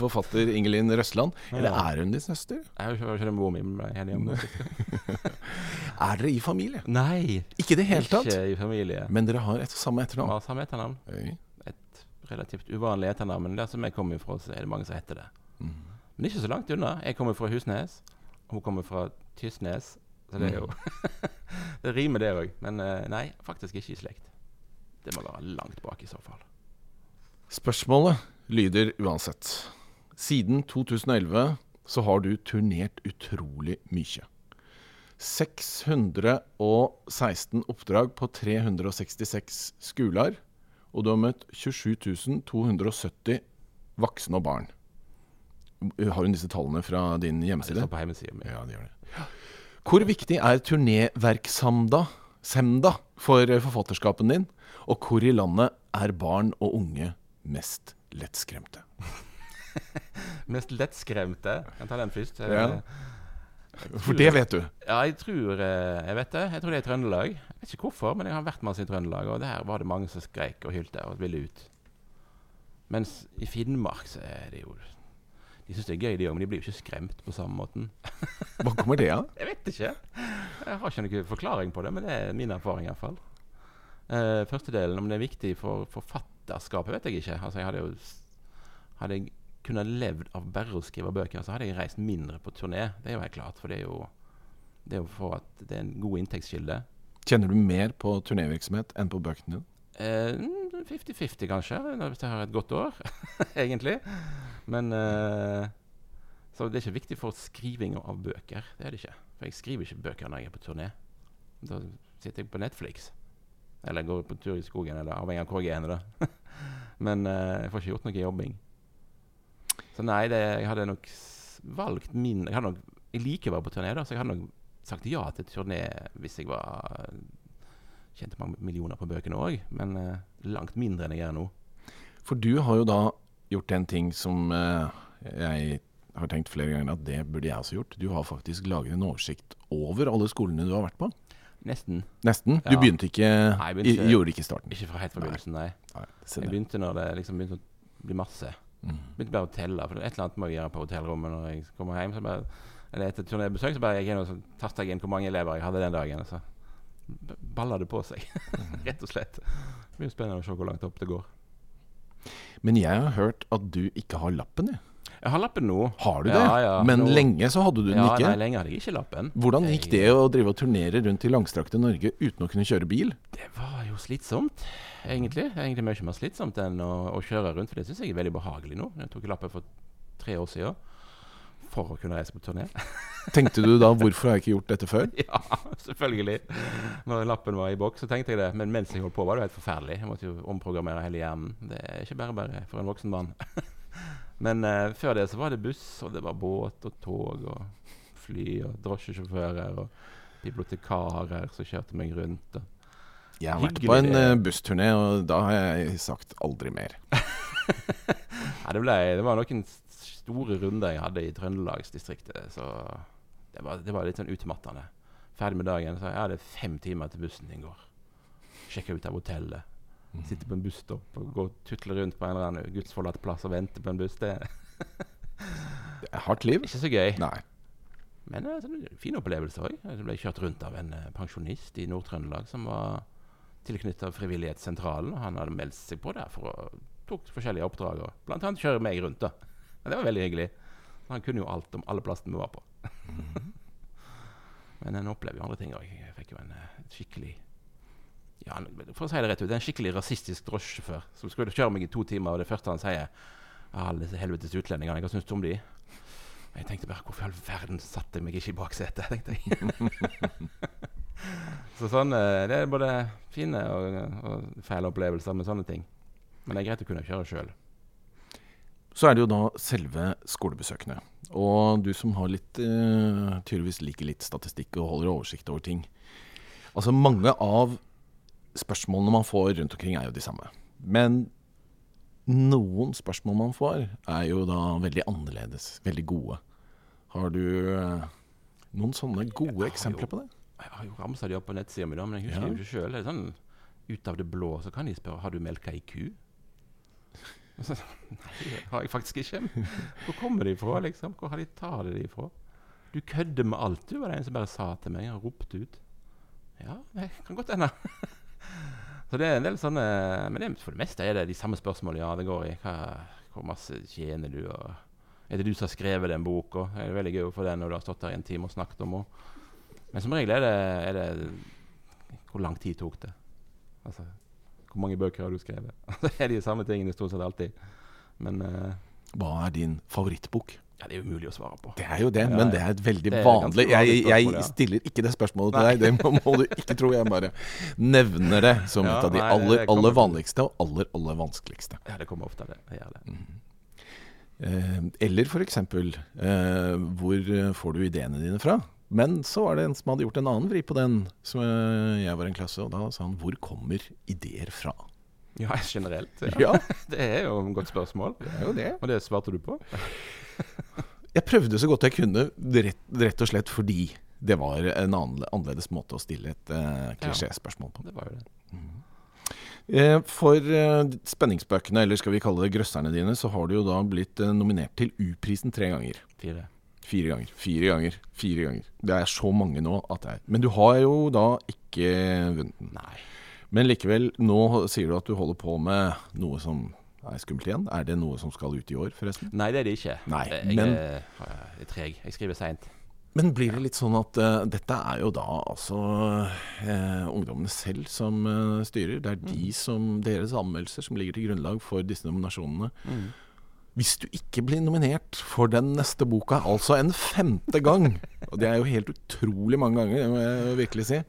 Forfatter Ingelin Røsland. Eller Ja. er hun din søster? Jeg har ikke mor mi ble hjemme. Er dere i familie? Nei, Ikke i det hele tatt. ikke i familie. Men dere har et samme etternavn. har samme etternavn. Oi. Relativt uvanlig etternavn, der som jeg kommer fra, så er det mange som heter det. Mm. Men ikke så langt unna. Jeg kommer fra Husnes. Hun kommer fra Tysnes. Så det er jo Det rimer, det òg. Men eh, nei, faktisk ikke i slekt. Det må være langt bak i så fall. Spørsmålet lyder uansett. Siden 2011 så har du turnert utrolig mye. 616 oppdrag på 366 skoler, og du har møtt 27 270 voksne og barn. Har hun disse tallene fra din hjemmeside? står på hjemmesida mi. Ja, de gjør det. Hvor viktig er turnéverksamda semda for forfatterskapen din? Og hvor i landet er barn og unge mest lettskremte? Mest lettskremte. Jeg kan ta den først. Eh, Ja. For det vet du. Ja, jeg tror eh, Jeg vet det. Jeg tror det er i Trøndelag. Jeg vet ikke hvorfor, men jeg har vært masse i Trøndelag, og der var det mange som skreik og hylte og ville ut. Mens i Finnmark så er det jo De syns det er gøy, de òg, men de blir jo ikke skremt på samme måten. Hva kommer det av? Jeg vet ikke. Jeg har ikke noen forklaring på det, men det er min erfaring iallfall. Uh, første delen, om det er viktig for forfatterskapet, vet jeg ikke. Altså, jeg hadde jo Hadde jeg kunnet levd av bare å skrive bøker, så hadde jeg reist mindre på turné. Det er jo helt klart, for det er jo det er jo for at det er en god inntektskilde. Kjenner du mer på turnévirksomhet enn på bøkene dine? Eh, 50-50, kanskje, hvis jeg har et godt år, egentlig. Men eh, Så det er ikke viktig for skriving av bøker. Det er det ikke. For jeg skriver ikke bøker når jeg er på turné. Da sitter jeg på Netflix. Eller går på tur i skogen, eller avhengig av hvor jeg er. Men eh, jeg får ikke gjort noe jobbing. Så nei, det, jeg hadde nok valgt min Jeg, nok, jeg liker å være på turné, da, så jeg hadde nok sagt ja til turné hvis jeg var tjente mange millioner på bøkene òg, men eh, langt mindre enn jeg gjør nå. For du har jo da gjort en ting som eh, jeg har tenkt flere ganger at det burde jeg også gjort. Du har faktisk laget en oversikt over alle skolene du har vært på. Nesten. Nesten. Du Ja. begynte ikke, Nei, begynte- Gjorde ikke starten. Ikke fra helt fra begynnelsen, nei. Nei, Jeg begynte når det liksom begynte å bli masse. Mm. Begynte bare å telle, for et eller annet må jeg gjøre på hotellrommet når jeg kommer hjem. Så bare, eller etter turnébesøk så bare jeg inn og jeg inn hvor mange elever jeg hadde den dagen. Så baller det på seg, rett og slett. Det blir spennende å se hvor langt opp det går. Men jeg har hørt at du ikke har lappen. Jeg. Jeg har lappen nå. Har du det? ja, ja, Men nå- lenge så hadde du den ja, ikke. Nei, lenge hadde jeg ikke lappen. Hvordan gikk det å drive og turnere rundt i langstrakte Norge uten å kunne kjøre bil? Det var jo slitsomt, egentlig. Egentlig mye mer slitsomt enn å, å kjøre rundt. For det syns jeg er veldig behagelig nå. Jeg tok lappen for tre år siden for å kunne reise på turné. Tenkte du da 'hvorfor har jeg ikke gjort dette før'? ja, selvfølgelig. Når lappen var i boks, så tenkte jeg det. Men mens jeg holdt på, var det helt forferdelig. Jeg måtte jo omprogrammere hele hjernen. Det er ikke bare bare for en voksen mann. Men uh, før det så var det buss, og det var båt og tog og fly og drosjesjåfører og bibliotekarer som kjørte meg rundt. Og Jeg har vært på en eh, bussturné, og da har jeg sagt aldri mer. Nei, det, ble, det var noen store runder jeg hadde i Trøndelagsdistriktet, så det var, det var litt sånn utmattende. Ferdig med dagen, så jeg hadde fem timer til bussen din går. Sjekke ut av hotellet. Sitte på en busstopp og gå og tutle rundt på en eller annen gudsforlatt plass og vente på en buss. Det er Det er hardt liv. ikke så gøy. Nei. Men en fin opplevelse òg. Jeg ble kjørt rundt av en eh, pensjonist i Nord-Trøndelag som var tilknyttet Frivillighetssentralen. Han hadde meldt seg på der for å tok forskjellige oppdrag. Og blant annet kjøre meg rundt. da. Men det var veldig hyggelig. Han kunne jo alt om alle plassene vi var på. Men en opplever jo andre ting òg. Jeg fikk jo en eh, skikkelig ja, For å si det rett ut, en skikkelig rasistisk drosjesjåfør som skulle kjøre meg i to timer, og det første han sier «Ah, Alle disse helvetes utlendingene, hva syns du om de? Og Jeg tenkte bare Hvorfor i all verden satte jeg meg ikke i baksetet? tenkte jeg. så sånn eh, Det er både fine og, og feil opplevelser med sånne ting. Men det er greit å kunne kjøre sjøl. Så er det jo da selve skolebesøkene. Og du som har litt uh, tydeligvis liker litt statistikk og holder oversikt over ting. Altså Mange av spørsmålene man får rundt omkring, er jo de samme. Men noen spørsmål man får, er jo da veldig annerledes. Veldig gode. Har du uh, noen sånne gode eksempler på det? Jeg har jo ramsa de opp på nettsida mi, men jeg husker Ja. jo ikke sjøl. Sånn, ut av det blå så kan de spørre har du melka ei ku. Så, Nei, det har jeg faktisk ikke. Hvor kommer de fra, liksom? Hvor har de tar de fra? Du kødder med alt, du, var det en som bare sa til meg og ropte ut. Ja, det kan godt hende. Så det er en del sånne Men det, for det meste er det de samme spørsmålene ja, det går i. Hva, hvor masse tjener du? Og er det du som har skrevet den boka? Det er veldig gøy å få den når du har stått der en time og snakket om henne. Men som regel er det, er det Hvor lang tid tok det? Altså, hvor mange bøker har du skrevet? det er de samme tingene stort sett alltid. Men uh, Hva er din favorittbok? Ja, Det er umulig å svare på. Det er jo det, men det er et veldig er vanlig jeg, jeg stiller ikke det spørsmålet til deg, det må, du ikke tro. Jeg bare nevner det som Ja, et av de aller, aller vanligste og aller, aller vanskeligste. Ja, det kommer ofte av det. Jeg gjør det. Eh, eller f.eks. Eh, hvor får du ideene dine fra? Men så var det en som hadde gjort en annen vri på den, som eh, jeg var i en klasse, og da sa han 'Hvor kommer ideer fra?' Ja, generelt. Ja. Ja, Det er jo et godt spørsmål. det er jo det. Og det svarte du på? Jeg prøvde så godt jeg kunne, rett, rett og slett fordi det var en annerledes måte å stille et uh, klisjéspørsmål på. Det var jo det. Eh, For spenningsbøkene, eller skal vi kalle det grøsserne dine, så har du jo da blitt nominert til U-prisen tre ganger. Fire. Fire ganger, fire ganger, fire ganger. Det er så mange nå at det er Men du har jo da ikke vunnet den. Nei. Men likevel, nå sier du at du holder på med noe som er skummelt igjen. Er det noe som skal ut i år, forresten? Nei, det er det ikke. Nei, jeg men- er, jeg er treg. Jeg skriver seint. Men blir det litt sånn at uh, dette er jo da altså uh, ungdommene selv som uh, styrer? Det er de som, deres anmeldelser som ligger til grunnlag for disse nominasjonene. Hvis du ikke blir nominert for den neste boka, altså en femte gang, og det er jo helt utrolig mange ganger, det må jeg virkelig si,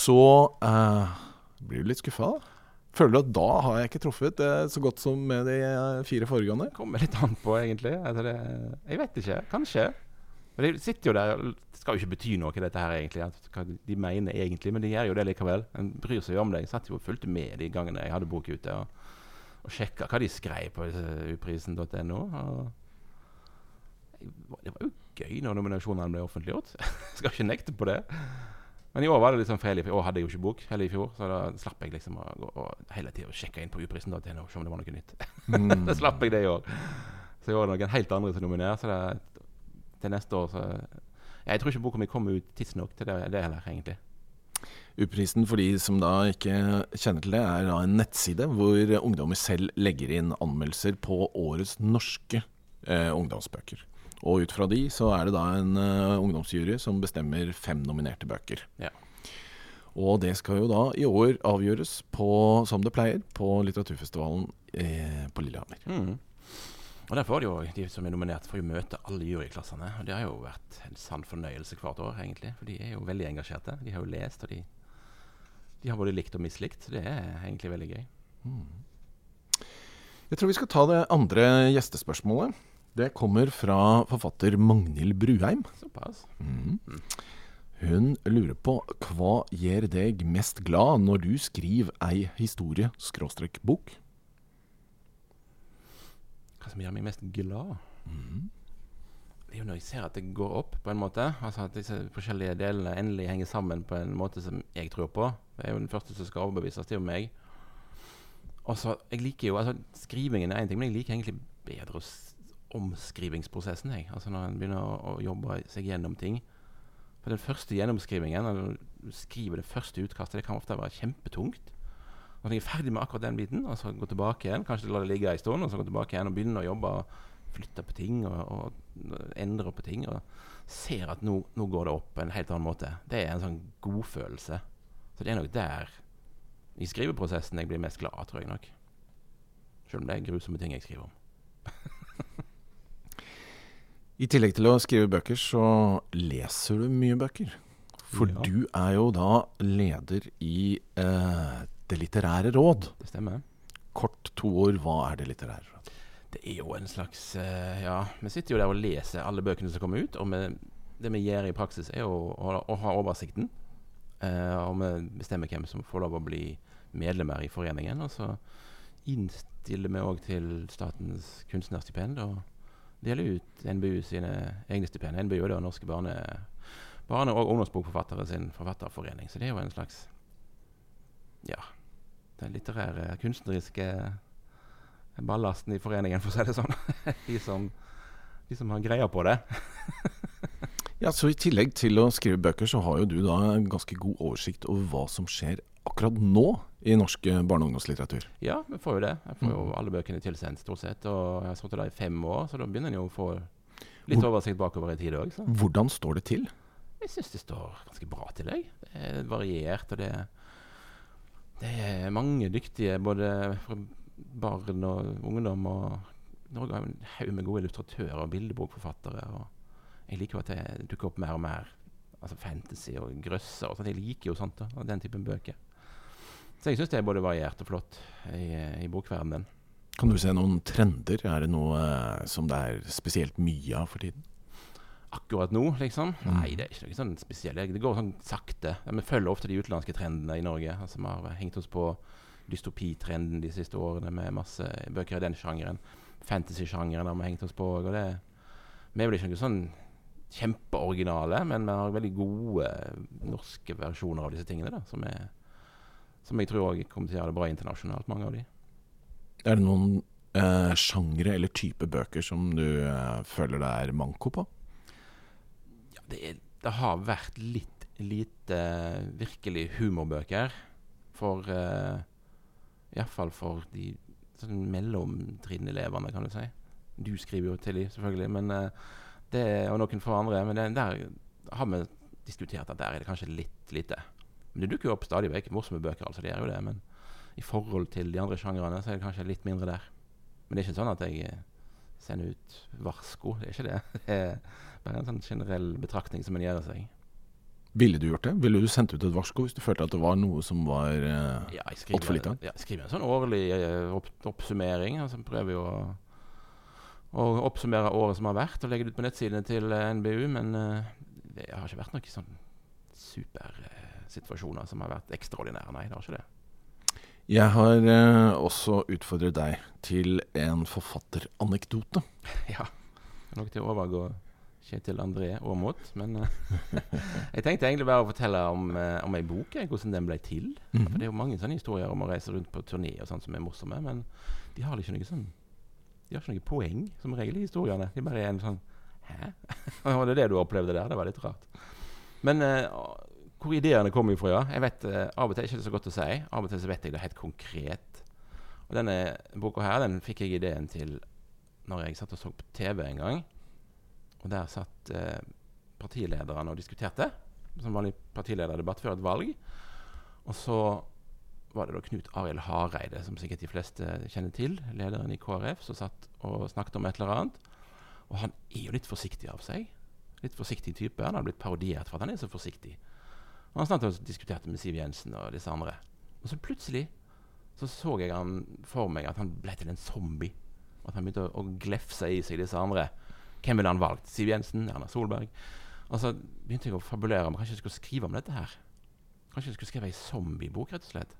så eh, blir du litt skuffa, da. Føler du at da har jeg ikke truffet eh, så godt som med de eh, fire foregående? Kommer litt an på, egentlig. Altså jeg vet ikke. Kanskje. Men de sitter jo der Det skal jo ikke bety noe, dette her, egentlig. Hva de mener egentlig, men de gjør jo det likevel. En bryr seg jo om det. Jeg satt jo og fulgte med de gangene jeg hadde bok ute. Og, og sjekka hva de skrev på uprisen.no. Det var jo gøy når nominasjonene ble offentliggjort. skal ikke nekte på det. Men i år var det liksom feil. I år hadde jeg jo ikke bok heller i fjor, så da slapp jeg liksom å gå og hele tida sjekke inn på uprisen.no og se om det var noe nytt. Mm. da slapp jeg det i år. Så i år er det noen helt andre som nominerer. Så det, til neste år så Jeg tror ikke boka mi kommer ut tidsnok til det, det heller, egentlig. U-prisen for de som da ikke kjenner til det, er da en nettside hvor ungdommer selv legger inn anmeldelser på årets norske eh, ungdomsbøker. Og ut fra de så er det da en eh, ungdomsjury som bestemmer fem nominerte bøker. Ja. Og det skal jo da i år avgjøres på, som det pleier, på litteraturfestivalen eh, på Lillehammer. Mm. Og der får de jo, de som er nominert, får jo møte alle juryklassene. Og det har jo vært en sann fornøyelse hvert år, egentlig. For de er jo veldig engasjerte. De har jo lest, og de, de har både likt og mislikt. Det er egentlig veldig gøy. Jeg tror vi skal ta det andre gjestespørsmålet. Det kommer fra forfatter Magnhild Bruheim. Såpass. Hun lurer på hva gjør deg mest glad når du skriver ei historie skråstrek bok? Hva som gjør meg mest glad? Det er jo når jeg ser at det går opp, på en måte. Altså At disse forskjellige delene endelig henger sammen på en måte som jeg tror på. Det er jo den første som skal overbevises, det er jo meg. Og så, jeg liker jo, altså Skrivingen er én ting, men jeg liker egentlig bedre omskrivingsprosessen. jeg. Altså Når en begynner å, å jobbe seg gjennom ting. For den første gjennomskrivingen, når du skriver det første utkastet, det kan ofte være kjempetungt. Når jeg er ferdig med akkurat den biten, og så gå tilbake igjen, kanskje la det ligge en stund, og så gå tilbake igjen og begynne å jobbe flytte på ting og, og endrer på ting, og ser at nå, nå går det opp på en helt annen måte. Det er en sånn godfølelse. Så det er nok der i skriveprosessen jeg blir mest glad, tror jeg nok. Selv om det er grusomme ting jeg skriver om. I tillegg til å skrive bøker, så leser du mye bøker. For Ja. du er jo da leder i eh, Det litterære råd. Det stemmer. Kort to år, hva er Det litterære råd? Det er jo en slags eh, Ja, vi sitter jo der og leser alle bøkene som kommer ut. Og vi, det vi gjør i praksis, er jo å, å ha oversikten. Eh, og vi bestemmer hvem som får lov å bli medlemmer i foreningen. Og så innstiller vi òg til Statens kunstnerstipend og deler ut NBU sine egne stipend. NBU er da Norske barne, barne- og ungdomsbokforfattere sin forfatterforening. Så det er jo en slags Ja, den litterære, kunstneriske ballasten i foreningen, for å si det sånn. de, som, de som har greia på det. Ja, så I tillegg til å skrive bøker, så har jo du da ganske god oversikt over hva som skjer akkurat nå i norsk barne- og ungdomslitteratur. Ja, vi får jo det. Jeg får jo alle bøkene tilsendt, stort sett. Og jeg har sittet der i fem år, så da begynner en jo å få litt oversikt bakover i tid òg. Hvordan står det til? Jeg syns det står ganske bra til, jeg. Det er variert, og det, det er mange dyktige både barn og ungdom. Og Norge har jo en haug med gode illustratører og bildebokforfattere. og jeg liker jo at det dukker opp mer og mer altså fantasy og grøsser. og sånt. Jeg liker jo sånt da, og den typen bøker. Så jeg syns det er både variert og flott i, i bokverdenen. Kan du se noen trender? Er det noe eh, som det er spesielt mye av for tiden? Akkurat nå, liksom? Nei, det er ikke noe sånn spesielt. Det går sånn sakte. Vi følger ofte de utenlandske trendene i Norge. Altså, vi har hengt oss på dystopitrenden de siste årene med masse bøker i den sjangeren. Fantasy-sjangeren har vi hengt oss på òg. Og det vi er vel ikke noe sånn kjempeoriginale, men vi har veldig gode norske versjoner av disse tingene. Da, som, er, som jeg tror kommer til å gjøre det bra internasjonalt, mange av de. Er det noen eh, sjangre eller type bøker som du eh, føler det er manko på? Ja, det, er, det, har vært litt lite uh, virkelig humorbøker. For uh, Iallfall for de sånn mellomtrinnelevene, kan du si. Du skriver jo til de, selvfølgelig, men uh, det, og noen for andre. Men det, der har vi diskutert at der er det kanskje litt lite. Men det dukker jo opp stadig vekk morsomme bøker, altså det gjør jo det. Men i forhold til de andre sjangrene så er det kanskje litt mindre der. Men det er ikke sånn at jeg eh, sender ut varsko. Det er ikke det. Det er bare en sånn generell betraktning som en gjør seg. Ville du gjort det? Ville du sendt ut et varsko hvis du følte at det var noe som var eh, ja, altfor lite? Ja, jeg skriver en sånn årlig eh, opp, oppsummering. Altså prøver jo å å, oppsummere året som har vært, og legge det ut på nettsidene til eh, NBU. Men uh, det har ikke vært noen sånn supersituasjoner uh, som har vært ekstraordinære. Nei, det har ikke det. Jeg har uh, også utfordret deg til en forfatteranekdote. ja. Noe til å overgå Kjetil André Aamodt. Men jeg tenkte egentlig bare å fortelle om, om ei bok, hvordan den ble til. Mm -hmm. For Det er jo mange sånne historier om å reise rundt på turné og sånt som er morsomme, men de har ikke noe sånn de har ikke noe poeng, som regel, i historiene. De bare er en sånn Hæ? var det det du opplevde der? Det var litt rart. Men uh, hvor ideene kommer fra, ja. Jeg vet uh, Av og til er det ikke så godt å si. Av og til så vet jeg det helt konkret. Og denne boka her den fikk jeg ideen til når jeg satt og så på TV en gang. Og der satt eh, partilederne og diskuterte. Som vanlig partilederdebatt før et valg. Og så var det da Knut Arild Hareide, som sikkert de fleste kjenner til, lederen i KrF, som satt og snakket om et eller annet. Og han er jo litt forsiktig av seg. Litt forsiktig type. Han har blitt parodiert for at han er så forsiktig. Og Han og diskuterte med Siv Jensen og disse andre. Og så plutselig så så jeg han for meg at han ble til en zombie. At han begynte å, å glefse i seg disse andre. Hvem ville han valgt? Siv Jensen? Erna Solberg? Og så begynte jeg å fabulere om kanskje jeg skulle skrive om dette her. Kanskje jeg skulle skrive ei zombiebok, rett og slett.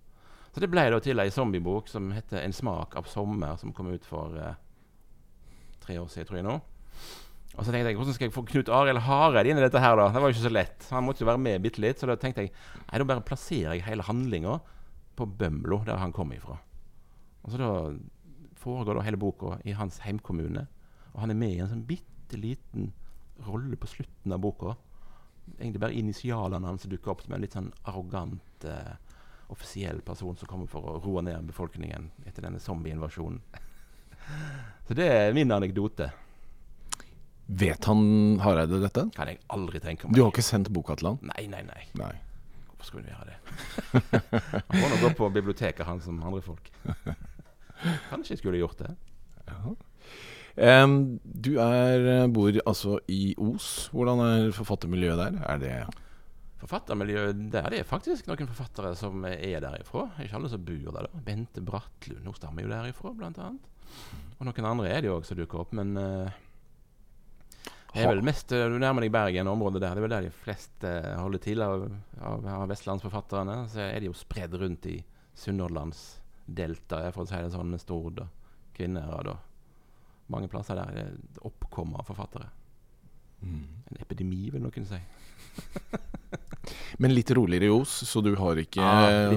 Så det ble da til ei zombiebok som heter 'En smak av sommer', som kom ut for eh, tre år siden, tror jeg nå. Og så tenkte jeg, hvordan skal jeg få Knut Arild Hareide inn i dette her, da? Det var jo ikke så lett. Han måtte jo være med bitte litt. Så da tenkte jeg nei, da bare plasserer jeg hele handlinga på Bømlo, der han kom ifra. Og så da foregår da hele boka i hans heimkommune. Og han er med i en sånn bitte liten rolle på slutten av boka. Egentlig bare initialene hans dukker opp som en litt sånn arrogant eh, offisiell person som kommer for å roe ned befolkningen etter denne zombieinvasjonen. Så det er min anekdote. Vet han Hareide dette? Kan jeg aldri tenke meg. Du har ikke sendt boka til han? Nei, nei, nei. nei. Hvorfor skulle vi gjøre det? han må nå gå på biblioteket, han som andre folk. Kanskje jeg skulle gjort det. Ja. Du er, eh, bor altså i Os. Hvordan er forfattermiljøet der? Er det Forfattermiljøet der det er faktisk noen forfattere som er derifra. Ikke alle som bor der. da Bente Brattlund hun stammer jo derifra, blant annet. Og noen andre er det jo òg som dukker opp, men uh, det er vel mest uh, Du nærmer deg Bergen, området der. Det er vel der de fleste holder til av, av, av vestlandsforfatterne. Så er de jo spredd rundt i Sunnhordlandsdeltaet, for å si det sånn, med Stord og Kvinnherad og mange plasser der er det oppkommer forfattere. Mm. En epidemi, vil noen si. Men litt roligere i Os, så du har ikke ja,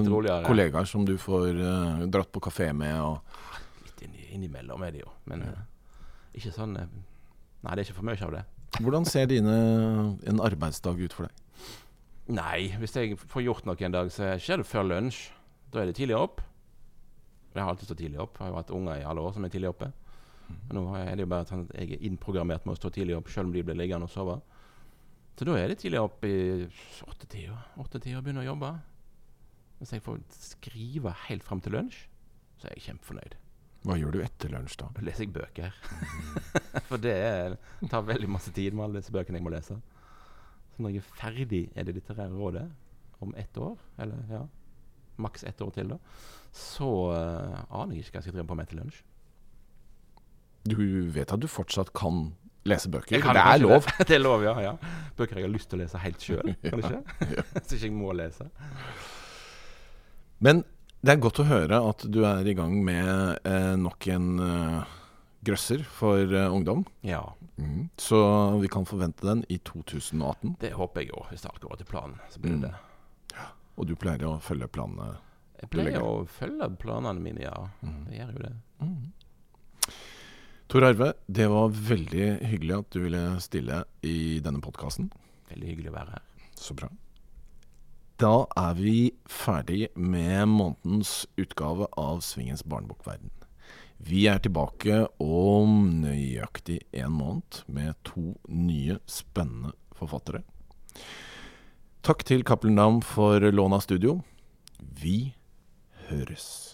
kollegaer som du får uh, dratt på kafé med? Og litt inn innimellom er det jo. Men ja. ikke sånn eh, Nei, det er ikke for mye av det. Hvordan ser dine, en arbeidsdag ut for deg? Nei, hvis jeg får gjort noe en dag, så skjer det før lunsj. Da er det tidlig opp. Jeg har alltid stått tidlig opp. Jeg har jo hatt unger i alle år som er tidlig oppe. Men nå er det jo bare sånn at jeg er innprogrammert med å stå tidlig opp, selv om de blir liggende og sove. Så da er det tidlig opp i åttetida. Åttetida og begynner å jobbe. Hvis jeg får skrive helt fram til lunsj, så er jeg kjempefornøyd. Hva gjør du etter lunsj da? Da leser jeg bøker. For det er, tar veldig masse tid med alle disse bøkene jeg må lese. Så når jeg er ferdig i det litterære rådet om ett år, eller ja, maks ett år til, da, så uh, aner jeg ikke hva jeg skal drive på med til lunsj. Du vet at du fortsatt kan lese bøker? Kan det er lov? Det. det er lov, ja, ja. Bøker jeg har lyst til å lese helt sjøl, kanskje. Så ikke jeg må lese. Men det er godt å høre at du er i gang med eh, nok en eh, grøsser for eh, ungdom. Ja, Mm. Så vi kan forvente den i 2018. det håper jeg òg, Hvis alt går etter planen, så blir det Mm. det. Og du pleier å følge planene. Jeg pleier å følge planene mine, ja. Jeg gjør jo det. Tor Arve, det var veldig hyggelig at du ville stille i denne podkasten. Veldig hyggelig å være her. Så bra. Da er vi ferdig med månedens utgave av Svingens barnebokverden. Vi er tilbake om nøyaktig en måned med to nye spennende forfattere. Takk til Cappelen Dam for lån av studio. Vi høres.